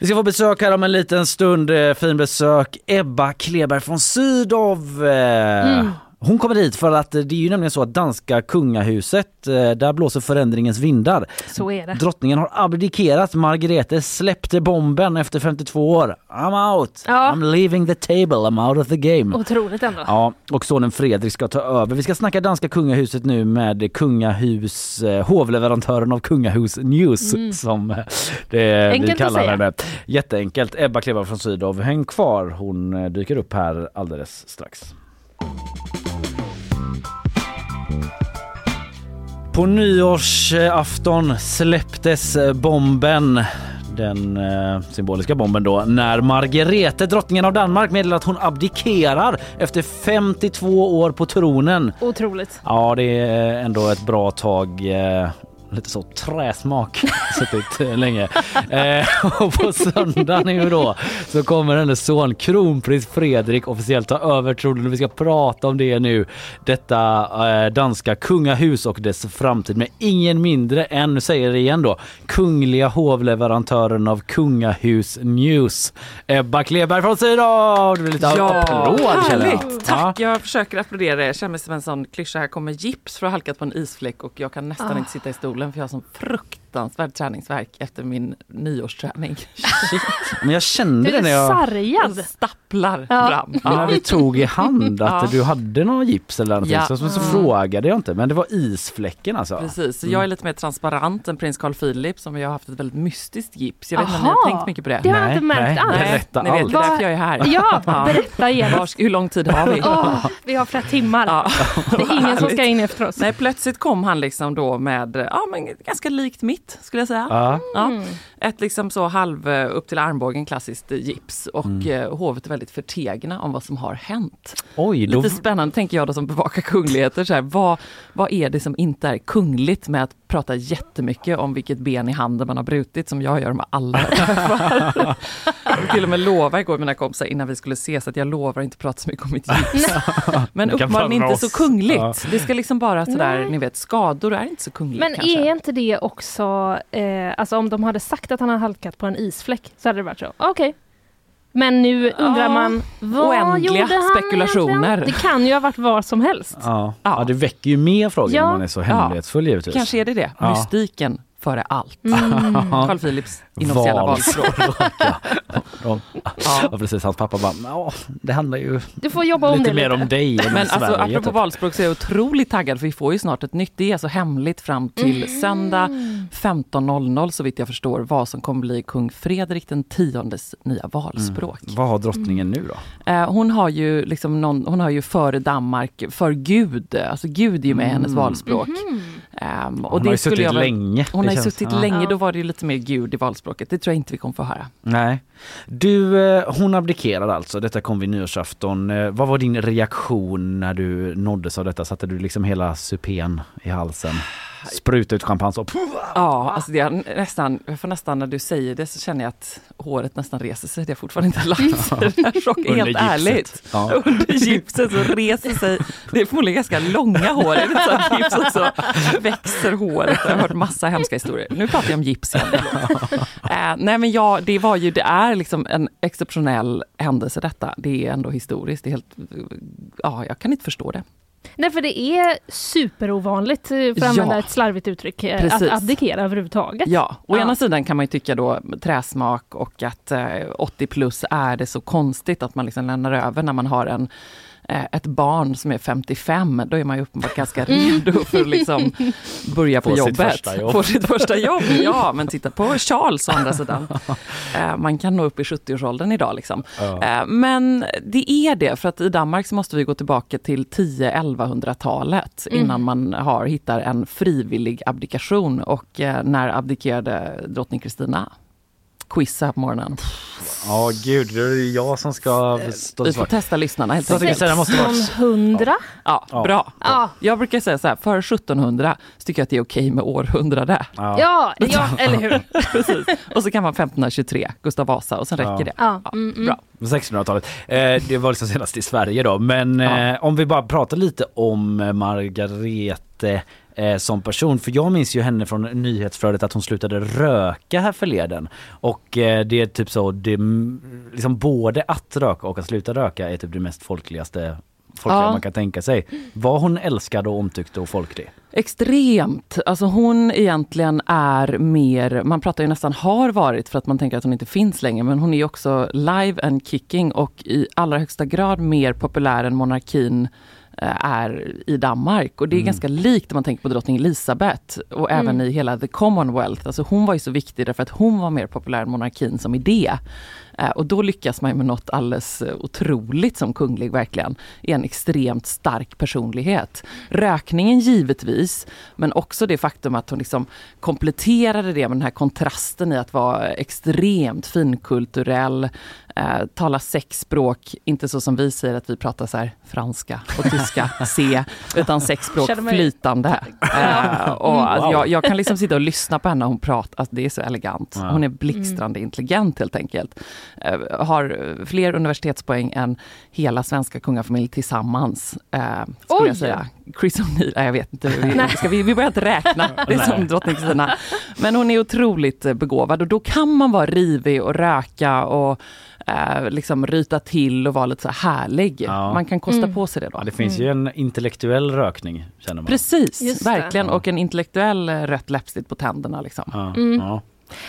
Vi ska få besök här om en liten stund, eh, fin besök. Ebba Kleberg från Sydow eh, Mm. Hon kommer hit för att eh, det är ju nämligen så att danska kungahuset, eh, där blåser förändringens vindar. Så är det. Drottningen har abdikerat, Margrethe släppte bomben efter 52 år. I'm out, Ja. I'm leaving the table, I'm out of the game. Otroligt ändå. Ja, och sonen Fredrik ska ta över. Vi ska snacka danska kungahuset nu med kungahus, eh, hovleverantören av Kungahus News Mm. som det, vi Enkelt att kallar henne. Jätteenkelt. Ebba Kleber från Sydov, häng kvar. Hon dyker upp här alldeles strax. På nyårsafton släpptes bomben den eh, symboliska bomben då när Margrethe, drottningen av Danmark, meddelar att hon abdikerar efter 52 år på tronen. Otroligt. Ja, det är ändå ett bra tag. Eh, lite så träsmak suttit eh, länge. Eh, och på söndag nu då så kommer hennes son kronprins Fredrik officiellt ta över tronen vi ska prata om det nu. Detta eh, danska kungahus och dess framtid med ingen mindre än, nu säger jag det igen då, kungliga hovleverantören av Kungahus News. Ebba Kleberg från Sydal! Det blir lite applåd känner jag. Härligt! Tack! Jag försöker applådera. Jag känner mig som en sån klyscha. Här kommer gips för att ha halkat på en isfläck och jag kan nästan Ah. inte sitta i stolen för jag har sån fruktansvärd träningsvärk efter min nyårsträning. Men jag kände det när är jag... sargad. Jag stapplar Ja. fram. när vi tog i hand att Ja. du hade någon gips eller någonting Ja. så, så, så Mm. frågade jag inte men det var isfläcken alltså. Precis, så jag är lite mer transparent än prins Carl Philip som jag har haft ett väldigt mystiskt gips. Jag vet inte om ni har tänkt mycket på det? Det har jag inte märkt alls. Berätta Ni vet, allt. det är därför jag är här. Ja, berätta igen. Vars, hur lång tid har vi? Åh, vi har flera timmar. Ja. Det är ingen som ska in efter oss. Nej, plötsligt kom han liksom då med, ja men ganska likt mitt skulle jag säga. Ja. Ett liksom så halv eh, upp till armbågen klassiskt eh, gips och Mm. eh, hovet är väldigt förtegna om vad som har hänt. Oj, då, Lite spännande tänker jag då som bevakar kungligheter. Så här, vad, vad är det som inte är kungligt med att prata jättemycket om vilket ben i handen man har brutit som jag gör med alla jag träffar. Jag till och med lova igår mina kompisar innan vi skulle ses att jag lovar inte prata så mycket om mitt gips. Men uppenbarligen inte så kungligt. Ja. Det ska liksom bara sådär, Nej. ni vet skador är inte så kungligt Men kanske. är inte det också, eh, alltså om de hade sagt att han har halkat på en isfläck så hade det varit så, okej. Men nu undrar Ja, man, vad oändliga gjorde han spekulationer. egentligen? Det kan ju ha varit vad som helst. ja. Ja. Ja. det väcker ju mer frågor Ja. om man är så hemlighetsfull givetvis. Kanske är det det, Ja. mystiken före allt. Mm. Carl Philips inofficiella valspråk. ja. Ja. precis, hans pappa bara, det handlar ju Du får jobba om lite det mer lite. om dig Men alltså Sverige. apropå typ. valspråk så är jag otroligt taggad för vi får ju snart ett nytt. Det är alltså hemligt fram till Mm. söndag 15.00 så vitt jag förstår vad som kommer bli kung Fredrik den tiondes nya valspråk. Vad har drottningen nu då? Eh, hon har ju liksom någon, hon har ju före Danmark, för Gud, alltså Gud är ju med i hennes Mm. valspråk. Mhm. Och Hon det har ju suttit väl- länge. Hon har ju suttit ja. länge, då var det lite mer Gud i valspråket. Det tror jag inte vi kommer få höra. Nej. Du, eh, hon abdikerar alltså. Detta kom vid nyårsafton. Eh, Vad var din reaktion när du nåddes av detta? Satte du liksom hela supén i halsen? Spruta ut champagne så. Ja, alltså det är nästan, får nästan när du säger det så känner jag att håret nästan reser sig. Det har fortfarande inte lagt sig. Den här chocken, helt gipset. ärligt. Ja. Under gipset så reser sig, det är förmodligen ganska långa hår. Är det så att gipset så växer håret. Jag har hört massa hemska historier. Nu pratar jag om gips igen. eh, nej men ja, det var ju, det är liksom en exceptionell händelse detta. Det är ändå historiskt. Det är helt, ja, jag kan inte förstå det. Nej för det är superovanligt, eh, för att använda Ja. ett slarvigt uttryck, eh, att Precis. abdikera överhuvudtaget. Ja, å Ja. ena sidan kan man ju tycka då träsmak och att eh, 80 plus är det så konstigt att man liksom lämnar över när man har en ett barn som är 55, då är man ju uppenbart ganska redo för att liksom börja på Få sitt jobbet. jobb. Få sitt första jobb. Ja, men titta på Charles å andra sidan. Eh, Man kan nå upp i 70-årsåldern idag. Liksom. Ja. Eh, Men det är det, för att i Danmark så måste vi gå tillbaka till 10-1100-talet Mm. innan man har, hittar en frivillig abdikation. Och eh, när abdikerade drottning Kristina? Quiz här på morgonen. Ja gud, det är jag som ska stå Vi får testa lyssnarna helt enkelt. Kristina måste vara... 1600? Ja, Ja. bra. Ja. Jag brukar säga så här, före 1700 så tycker jag att det är okej med århundrade. Ja, ja, eller hur? Precis. Och så kan man 1523, Gustav Vasa och sen Ja. räcker det. Ja, mm, mm. Bra. 1600-talet. Eh, det var liksom senast i Sverige då. Men Ja. eh, om vi bara pratar lite om eh, Margarete eh, som person. För jag minns ju henne från nyhetsflödet att hon slutade röka här förleden. Och eh, det är typ så, det, mm, liksom både att röka och att sluta röka är typ det mest folkligaste folkliga Ja. man kan tänka sig. Var hon älskad och omtyckt och folklig? Extremt. Alltså hon egentligen är mer, man pratar ju nästan har varit för att man tänker att hon inte finns längre, men hon är också live and kicking och i allra högsta grad mer populär än monarkin är i Danmark. Och det är ganska likt om man tänker på drottning Elisabeth och även i hela the Commonwealth. Alltså hon var ju så viktig därför att hon var mer populär än monarkin som idé. Eh, Och då lyckas man med något alldeles eh, otroligt som kunglig verkligen. I en extremt stark personlighet. Rökningen givetvis, men också det faktum att hon liksom kompletterade det med den här kontrasten i att vara extremt finkulturell, eh, tala sex språk, inte så som vi säger att vi pratar så här franska och tyska, C, utan sex språk flytande. Eh, och alltså, Wow. jag, jag kan liksom sitta och lyssna på henne och hon pratar, alltså, det är så elegant. Ja. Hon är blixtrande intelligent helt enkelt. Eh, har fler universitetspoäng än hela svenska kungafamilj tillsammans. Eh, skulle Oj! jag säga. Chris O'Neill, nej, jag vet inte, vi, ska vi, vi börjar inte räkna, det är som drottning Kristina. Men hon är otroligt eh, begåvad och då kan man vara rivig och röka och eh, liksom ryta till och vara lite så här härlig. Ja. Man kan kosta Mm. på sig det då. Ja, det finns ju en intellektuell rökning känner man. Precis, Just det. verkligen. Och en intellektuell eh, rött läppstift på tänderna. Liksom. Ja, Mm. ja.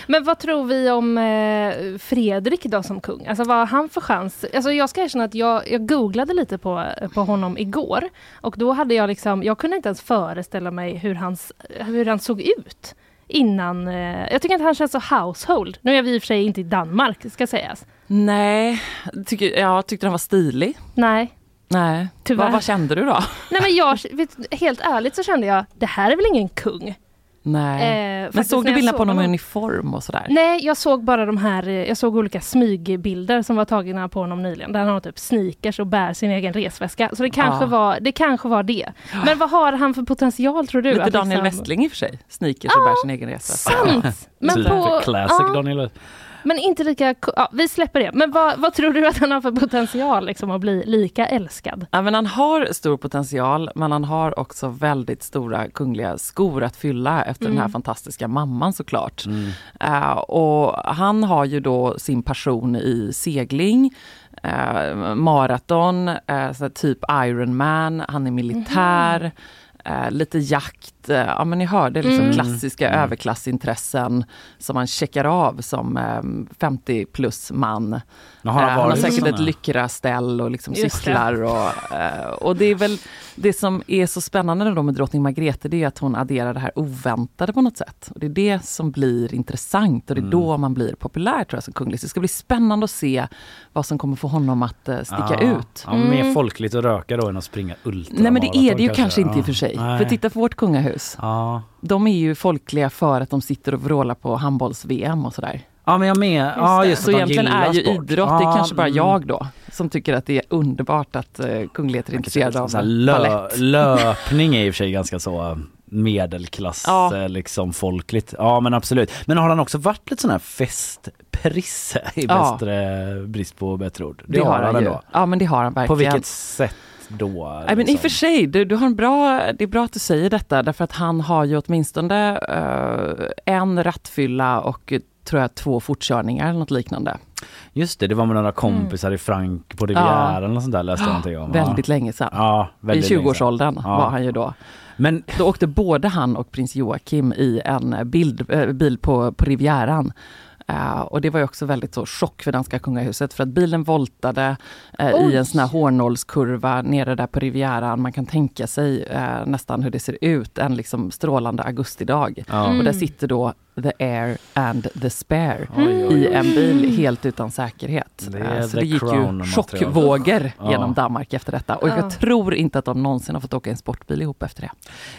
Men vad tror vi om eh, Fredrik då som kung? Alltså vad har han för chans? Alltså jag ska erkänna att jag, jag googlade lite på, på honom igår och då hade jag liksom, jag kunde inte ens föreställa mig hur, hans, hur han såg ut innan. Eh, jag tycker att han känns så household. Nu är vi i och för sig inte i Danmark ska sägas. Nej, tycker, jag tyckte den var stilig. Nej. Nej, Tyvärr. vad, vad kände du då? Nej men jag, helt ärligt så kände jag, det här är väl ingen kung? Nej. Eh, Men såg du bilderna på honom i uniform och sådär? Nej, jag såg bara de här, eh, jag såg olika smygbilder som var tagna på honom nyligen, där han har typ sneakers och bär sin egen resväska. Så det kanske, Ja. var, det kanske var det. Men vad har han för potential tror du? Lite att Daniel liksom- Westling i och för sig. Sneakers och bär sin egen resa. Sant! Men, på, Classic ja, Daniel. Men inte lika, ja, vi släpper det. Men vad, vad tror du att han har för potential liksom, att bli lika älskad? Ja, men han har stor potential, men han har också väldigt stora kungliga skor att fylla efter den här Mm. fantastiska mamman såklart. Eh, och han har ju då sin passion i segling, eh, maraton, så här typ Ironman, han är militär, eh, lite jakt. Eh, ja men ni hörde liksom Mm. klassiska överklassintressen som man checkar av som eh, 50 plus man. Har han Eh, han har säkert ett lyckraställ och liksom Just det. cyklar. Och, eh, och det är väl det som är så spännande då med drottning Margrethe, det är att hon adderar det här oväntade på något sätt. Och det är det som blir intressant och det är Mm. då man blir populär tror jag som kunglig. Så det ska bli spännande att se vad som kommer få honom att eh, sticka Ja. ut. Ja, mer Mm. folkligt att röka då än att springa ultra Nej men det är det ju kanske inte i och för sig. Nej. För titta på vårt kungahus. Ja. De är ju folkliga för att de sitter och vrålar på handbolls-VM och sådär. ja men jag med. Ja, just Så egentligen är ju sport. idrott, det är kanske bara mm. jag då, som tycker att det är underbart att uh, kungligheter är intresserade av lö, löpning är i och för sig ganska så medelklass Ja. eh, liksom folkligt. Ja men absolut. Men har han också varit lite sån här festprisse i Ja. bättre brist på bättre ord? Det, har han ju. ändå. Ja men det har han verkligen. På vilket sätt då? Nej, men I och liksom? för sig, du, du har en bra, det är bra att du säger detta därför att han har ju åtminstone eh, en rattfylla och tror jag två fortkörningar eller något liknande. Just det, det var med några kompisar i Frank på Rivieran och sånt där läste jag någonting om. Väldigt länge sedan. Ja, I väldigt länge sedan. 20-årsåldern Ja. var han ju då. Men Då åkte både han och prins Joakim i en bild, eh, bil på, på Rivieran. Uh, och det var ju också väldigt så chock för danska kungahuset för att bilen voltade uh, Oj. i en sån här hårnålskurva nere där på Rivieran. Man kan tänka sig uh, nästan hur det ser ut en liksom strålande augustidag. Ja. Och där Mm. sitter då the air and the spare Oj, oj, oj. i en bil helt utan säkerhet. Det är Eh, så det gick ju chockvågor Ja. genom Danmark efter detta. Och Ja. jag tror inte att de någonsin har fått åka en sportbil ihop efter det.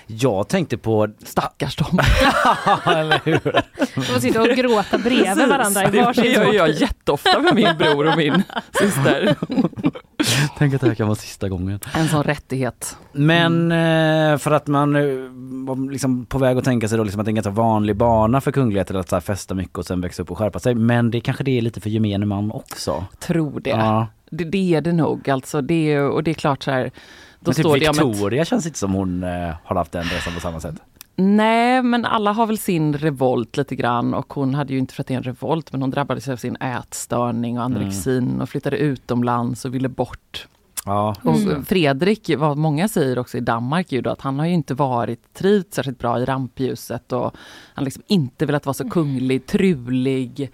Jag tänkte på... Stackars dem. De får sitta och gråta bredvid varandra i det, det varsin gör jag sportbil. jätteofta med min bror och min syster. Tänk att det här kan vara sista gången. En sån rättighet. Men eh, för att man eh, var liksom på väg att tänka sig då liksom att det är en ganska vanlig bana för kungligheter att så här festa mycket och sen växa upp och skärpa sig. Men det kanske det är lite för gemene man också. Tror det. Ja. det. Det är det nog. Alltså det, och det är klart så här. Då Men typ står det ett, Victoria känns inte som hon eh, har haft den resan på samma sätt. Nej, men alla har väl sin revolt lite grann och hon hade ju inte för att det är en revolt, men hon drabbades av sin ätstörning och anorexin och flyttade utomlands och ville bort. Ja, Och Mm. Fredrik, vad många säger också i Danmark, ju då att han har ju inte varit trivts särskilt bra i rampljuset och han har liksom inte velat vara så kunglig, trulig.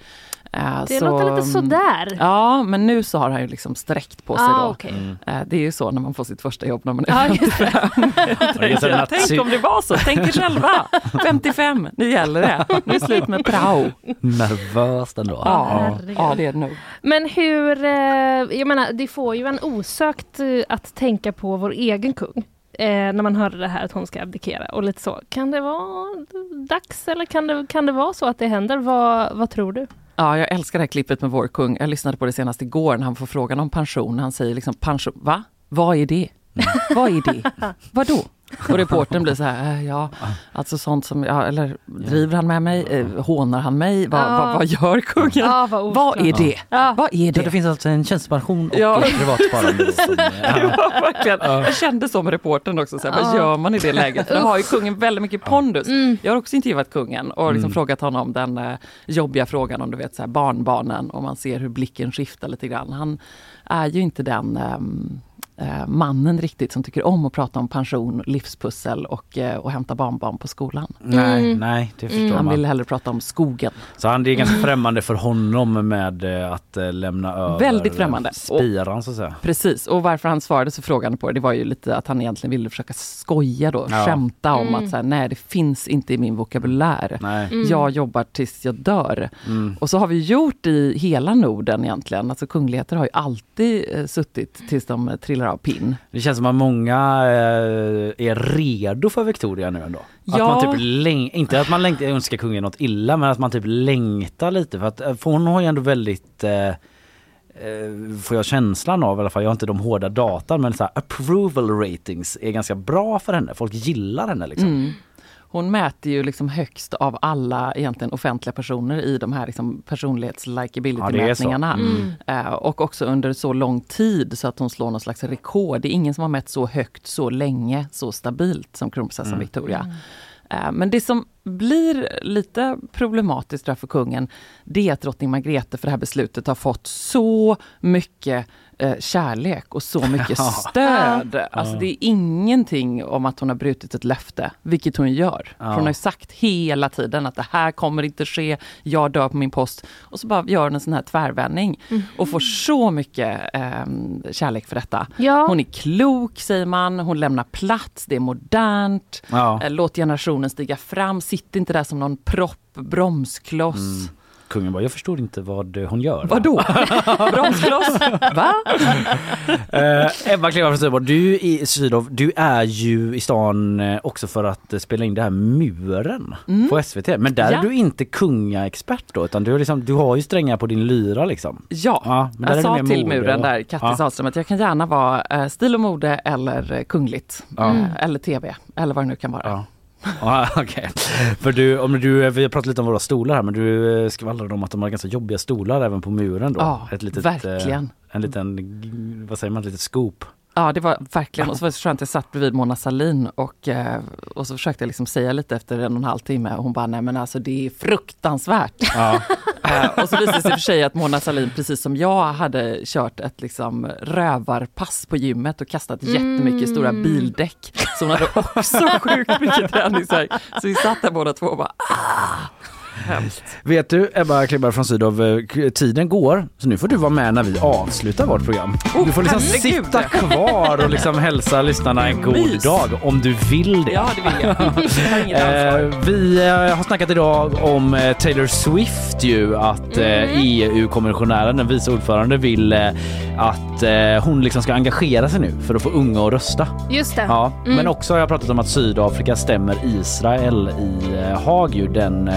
Eh, Det så- låter lite sådär. Ja, men nu så har han ju liksom sträckt på sig Ah, då. okej. Mm. Eh, Det är ju så när man får sitt första jobb när man är Ja, just 55. Det är så Tänk, om det var så, tänk er själva! 55, nu gäller det. Nu är det slut med prao. Nervöst ändå. Ja, ja det är det nog. Men hur, eh, jag menar det får ju en osökt att tänka på vår egen kung. Eh, när man hörde det här att hon ska abdikera och lite så. Kan det vara dags eller kan det, kan det vara så att det händer? Vad, vad tror du? Ja, jag älskar det här klippet med vår kung. Jag lyssnade på det senast igår när han får frågan om pension. Han säger liksom pension, va? Vad är det? Vad är det? Vadå? Och reportern blir så här, äh, ja, alltså sånt som, ja, eller driver han med mig? Eh, hånar han mig? Vad, Ja. vad, vad gör kungen? Ja, vad, Vad är det? Ja. Vad är det det? finns alltså en tjänstepension och Ja. ett privat sparande. då som, ja. Ja, verkligen. Jag kände som reportern också, så här, vad gör man i det läget? För då har ju kungen väldigt mycket pondus. Mm. Jag har också intervjuat kungen och liksom Mm. frågat honom den eh, jobbiga frågan om du vet så här, barnbarnen och man ser hur blicken skiftar lite grann. Han är ju inte den ehm, eh, mannen riktigt som tycker om att prata om pension, livspussel och, eh, och hämta barnbarn på skolan. Nej, Mm. nej, det förstår Han man. vill hellre prata om skogen. Så han, det är ganska främmande för honom med eh, att eh, lämna över Väldigt främmande. spiran så att säga. Precis, och varför han svarade så frågande på det, det var ju lite att han egentligen ville försöka skoja då, Ja. skämta om Mm. att så här, nej det finns inte i min vokabulär. Nej. Mm. Jag jobbar tills jag dör. Mm. Och så har vi gjort i hela Norden egentligen. Alltså kungligheter har ju alltid eh, suttit tills de trillar av pinn. Det känns som att många eh, är redo för Victoria nu ändå. Att Ja. man typ läng- inte att man längtar, önskar kungen något illa men att man typ längtar lite för att eh, för hon har ju ändå väldigt eh, eh, får jag känslan av i alla fall, jag har inte de hårda datan men så här, approval ratings är ganska bra för henne. Folk gillar henne liksom. Mm. Hon mäter ju liksom högst av alla egentligen offentliga personer i de här liksom personlighets Ja. Mm. Eh, och också under så lång tid så att hon slår någon slags rekord. Det är ingen som har mätt så högt, så länge, så stabilt som kronprinsessan Mm. Victoria. Eh, Men det som blir lite problematiskt där för kungen, det är att drottning Margrethe för det här beslutet har fått så mycket eh, kärlek och så mycket stöd. Alltså det är ingenting om att hon har brutit ett löfte, vilket hon gör. För hon har ju sagt hela tiden att det här kommer inte ske, jag dör på min post. Och så bara gör hon en sån här tvärvändning och får så mycket eh, kärlek för detta. Ja. Hon är klok säger man, hon lämnar plats, det är modernt. Ja. Eh, Låt generationen stiga fram, sitt inte där som någon propp, bromskloss. Mm. Kungen bara, jag förstår inte vad eh, hon gör. Vadå? bromskloss? Va? Eh, Ebba Klevar från Sydborg, du i Sydov, du är ju i stan eh, också för att eh, spela in det här Muren Mm. på SVT. Men där Ja. är du inte kungaexpert då utan du, liksom, du har ju strängar på din lyra liksom. Ja, Ja, jag sa till mode muren där, Kattis Ja. Ahlström, att jag kan gärna vara stil och mode eller kungligt. Eh, eller tv, eller vad det nu kan vara. Ja, okej. För du, om du, vi har pratat lite om våra stolar här men du eh, skvallrade om att de har ganska jobbiga stolar även på muren då. Ja, Ett litet, verkligen. eh, En liten, vad säger man, ett litet scoop. Ja, det var verkligen. Och så var det så skönt, jag satt bredvid Mona Salin och, eh, och så försökte jag liksom säga lite efter en och en halv timme och hon bara, nej men alltså det är fruktansvärt. Ja. Eh, och så visade det sig för sig att Mona Salin, precis som jag, hade kört ett liksom rövarpass på gymmet och kastat jättemycket stora bildäck. Så hon hade också sjukt mycket träningsvärk. Så vi satt där båda två och bara, ah! Hemskt. Vet du Ebba Klibbar från Sydow, eh, tiden går så nu får du vara med när vi avslutar vårt program. Oh, du får liksom herregud. sitta kvar och liksom hälsa lyssnarna en god Mys. dag om du vill det. Ja, det vill jag. Har. Eh, vi eh, har snackat idag om Taylor Swift ju att eh, EU-kommissionären, den vice ordförande, vill att hon liksom ska engagera sig nu för att få unga att rösta. Just det. Ja, Mm. men också har jag pratat om att Sydafrika stämmer Israel i Haag ju. Den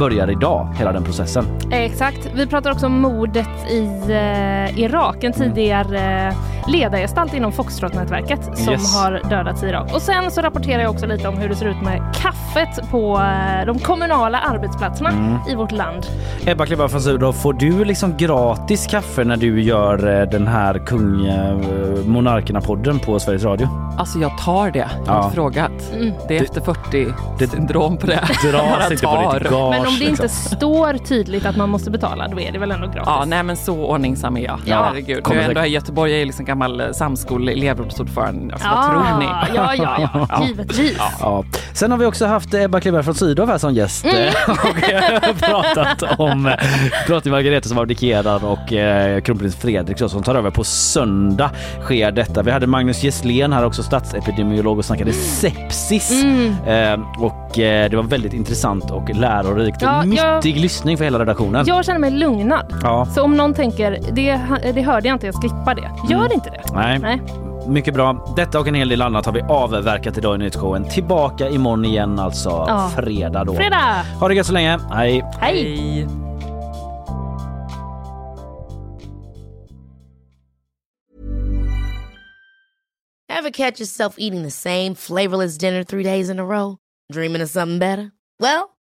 börjar idag, hela den processen. Exakt. Vi pratar också om mordet i eh, Irak. En tidigare eh, ledargestalt inom Foxtrot-nätverket som Yes. har dödats i Irak. Och sen så rapporterar jag också lite om hur det ser ut med kaffet på eh, de kommunala arbetsplatserna Mm. i vårt land. Ebba Klibbar från Sydow, får du liksom gratis kaffe när du gör eh, den här kung eh, Monarkerna-podden på Sveriges Radio? Alltså jag tar det. Jag har Ja. inte frågat. Mm. Det är efter 40 syndrom på det. Dras inte på ditt gage. Men om det inte liksom. står tydligt att man måste betala, då är det väl ändå gratis? Ja, nej men så ordningsam är jag. Ja. Herregud. Nu Kommer är jag ändå i Göteborg, jag är liksom gammal eh, samskole-elevrådsordförande. Alltså vad Ah, tror ni? Ja, ja, ja. Givetvis. Ja. Sen har vi också haft Ebba Klibberg från Sydow här som gäst Mm. eh, och eh, pratat om eh, drottning Margareta som abdikerad och eh, kronprins Fredrik som tar över på söndag sker detta. Vi hade Magnus Gisslén här också, statsepidemiolog och snackade sepsis Mm. eh, och eh, det var väldigt intressant och lärorikt. Ja, jag- Nyttig lyssning för hela redaktionen. Jag känner mig lugnad. Ja. Så om någon tänker, det, det hörde jag inte, jag skippar det. Gör Mm. inte det. Nej. Nej. Mycket bra. Detta och en hel del annat har vi avverkat idag i nyhetsshowen. Tillbaka imorgon igen alltså Ja. fredag då. Fredag! Ha det gött så länge. Hej! Hej! Ever catch yourself eating the same flavorless dinner three days in a row? Dreaming of something better? Well,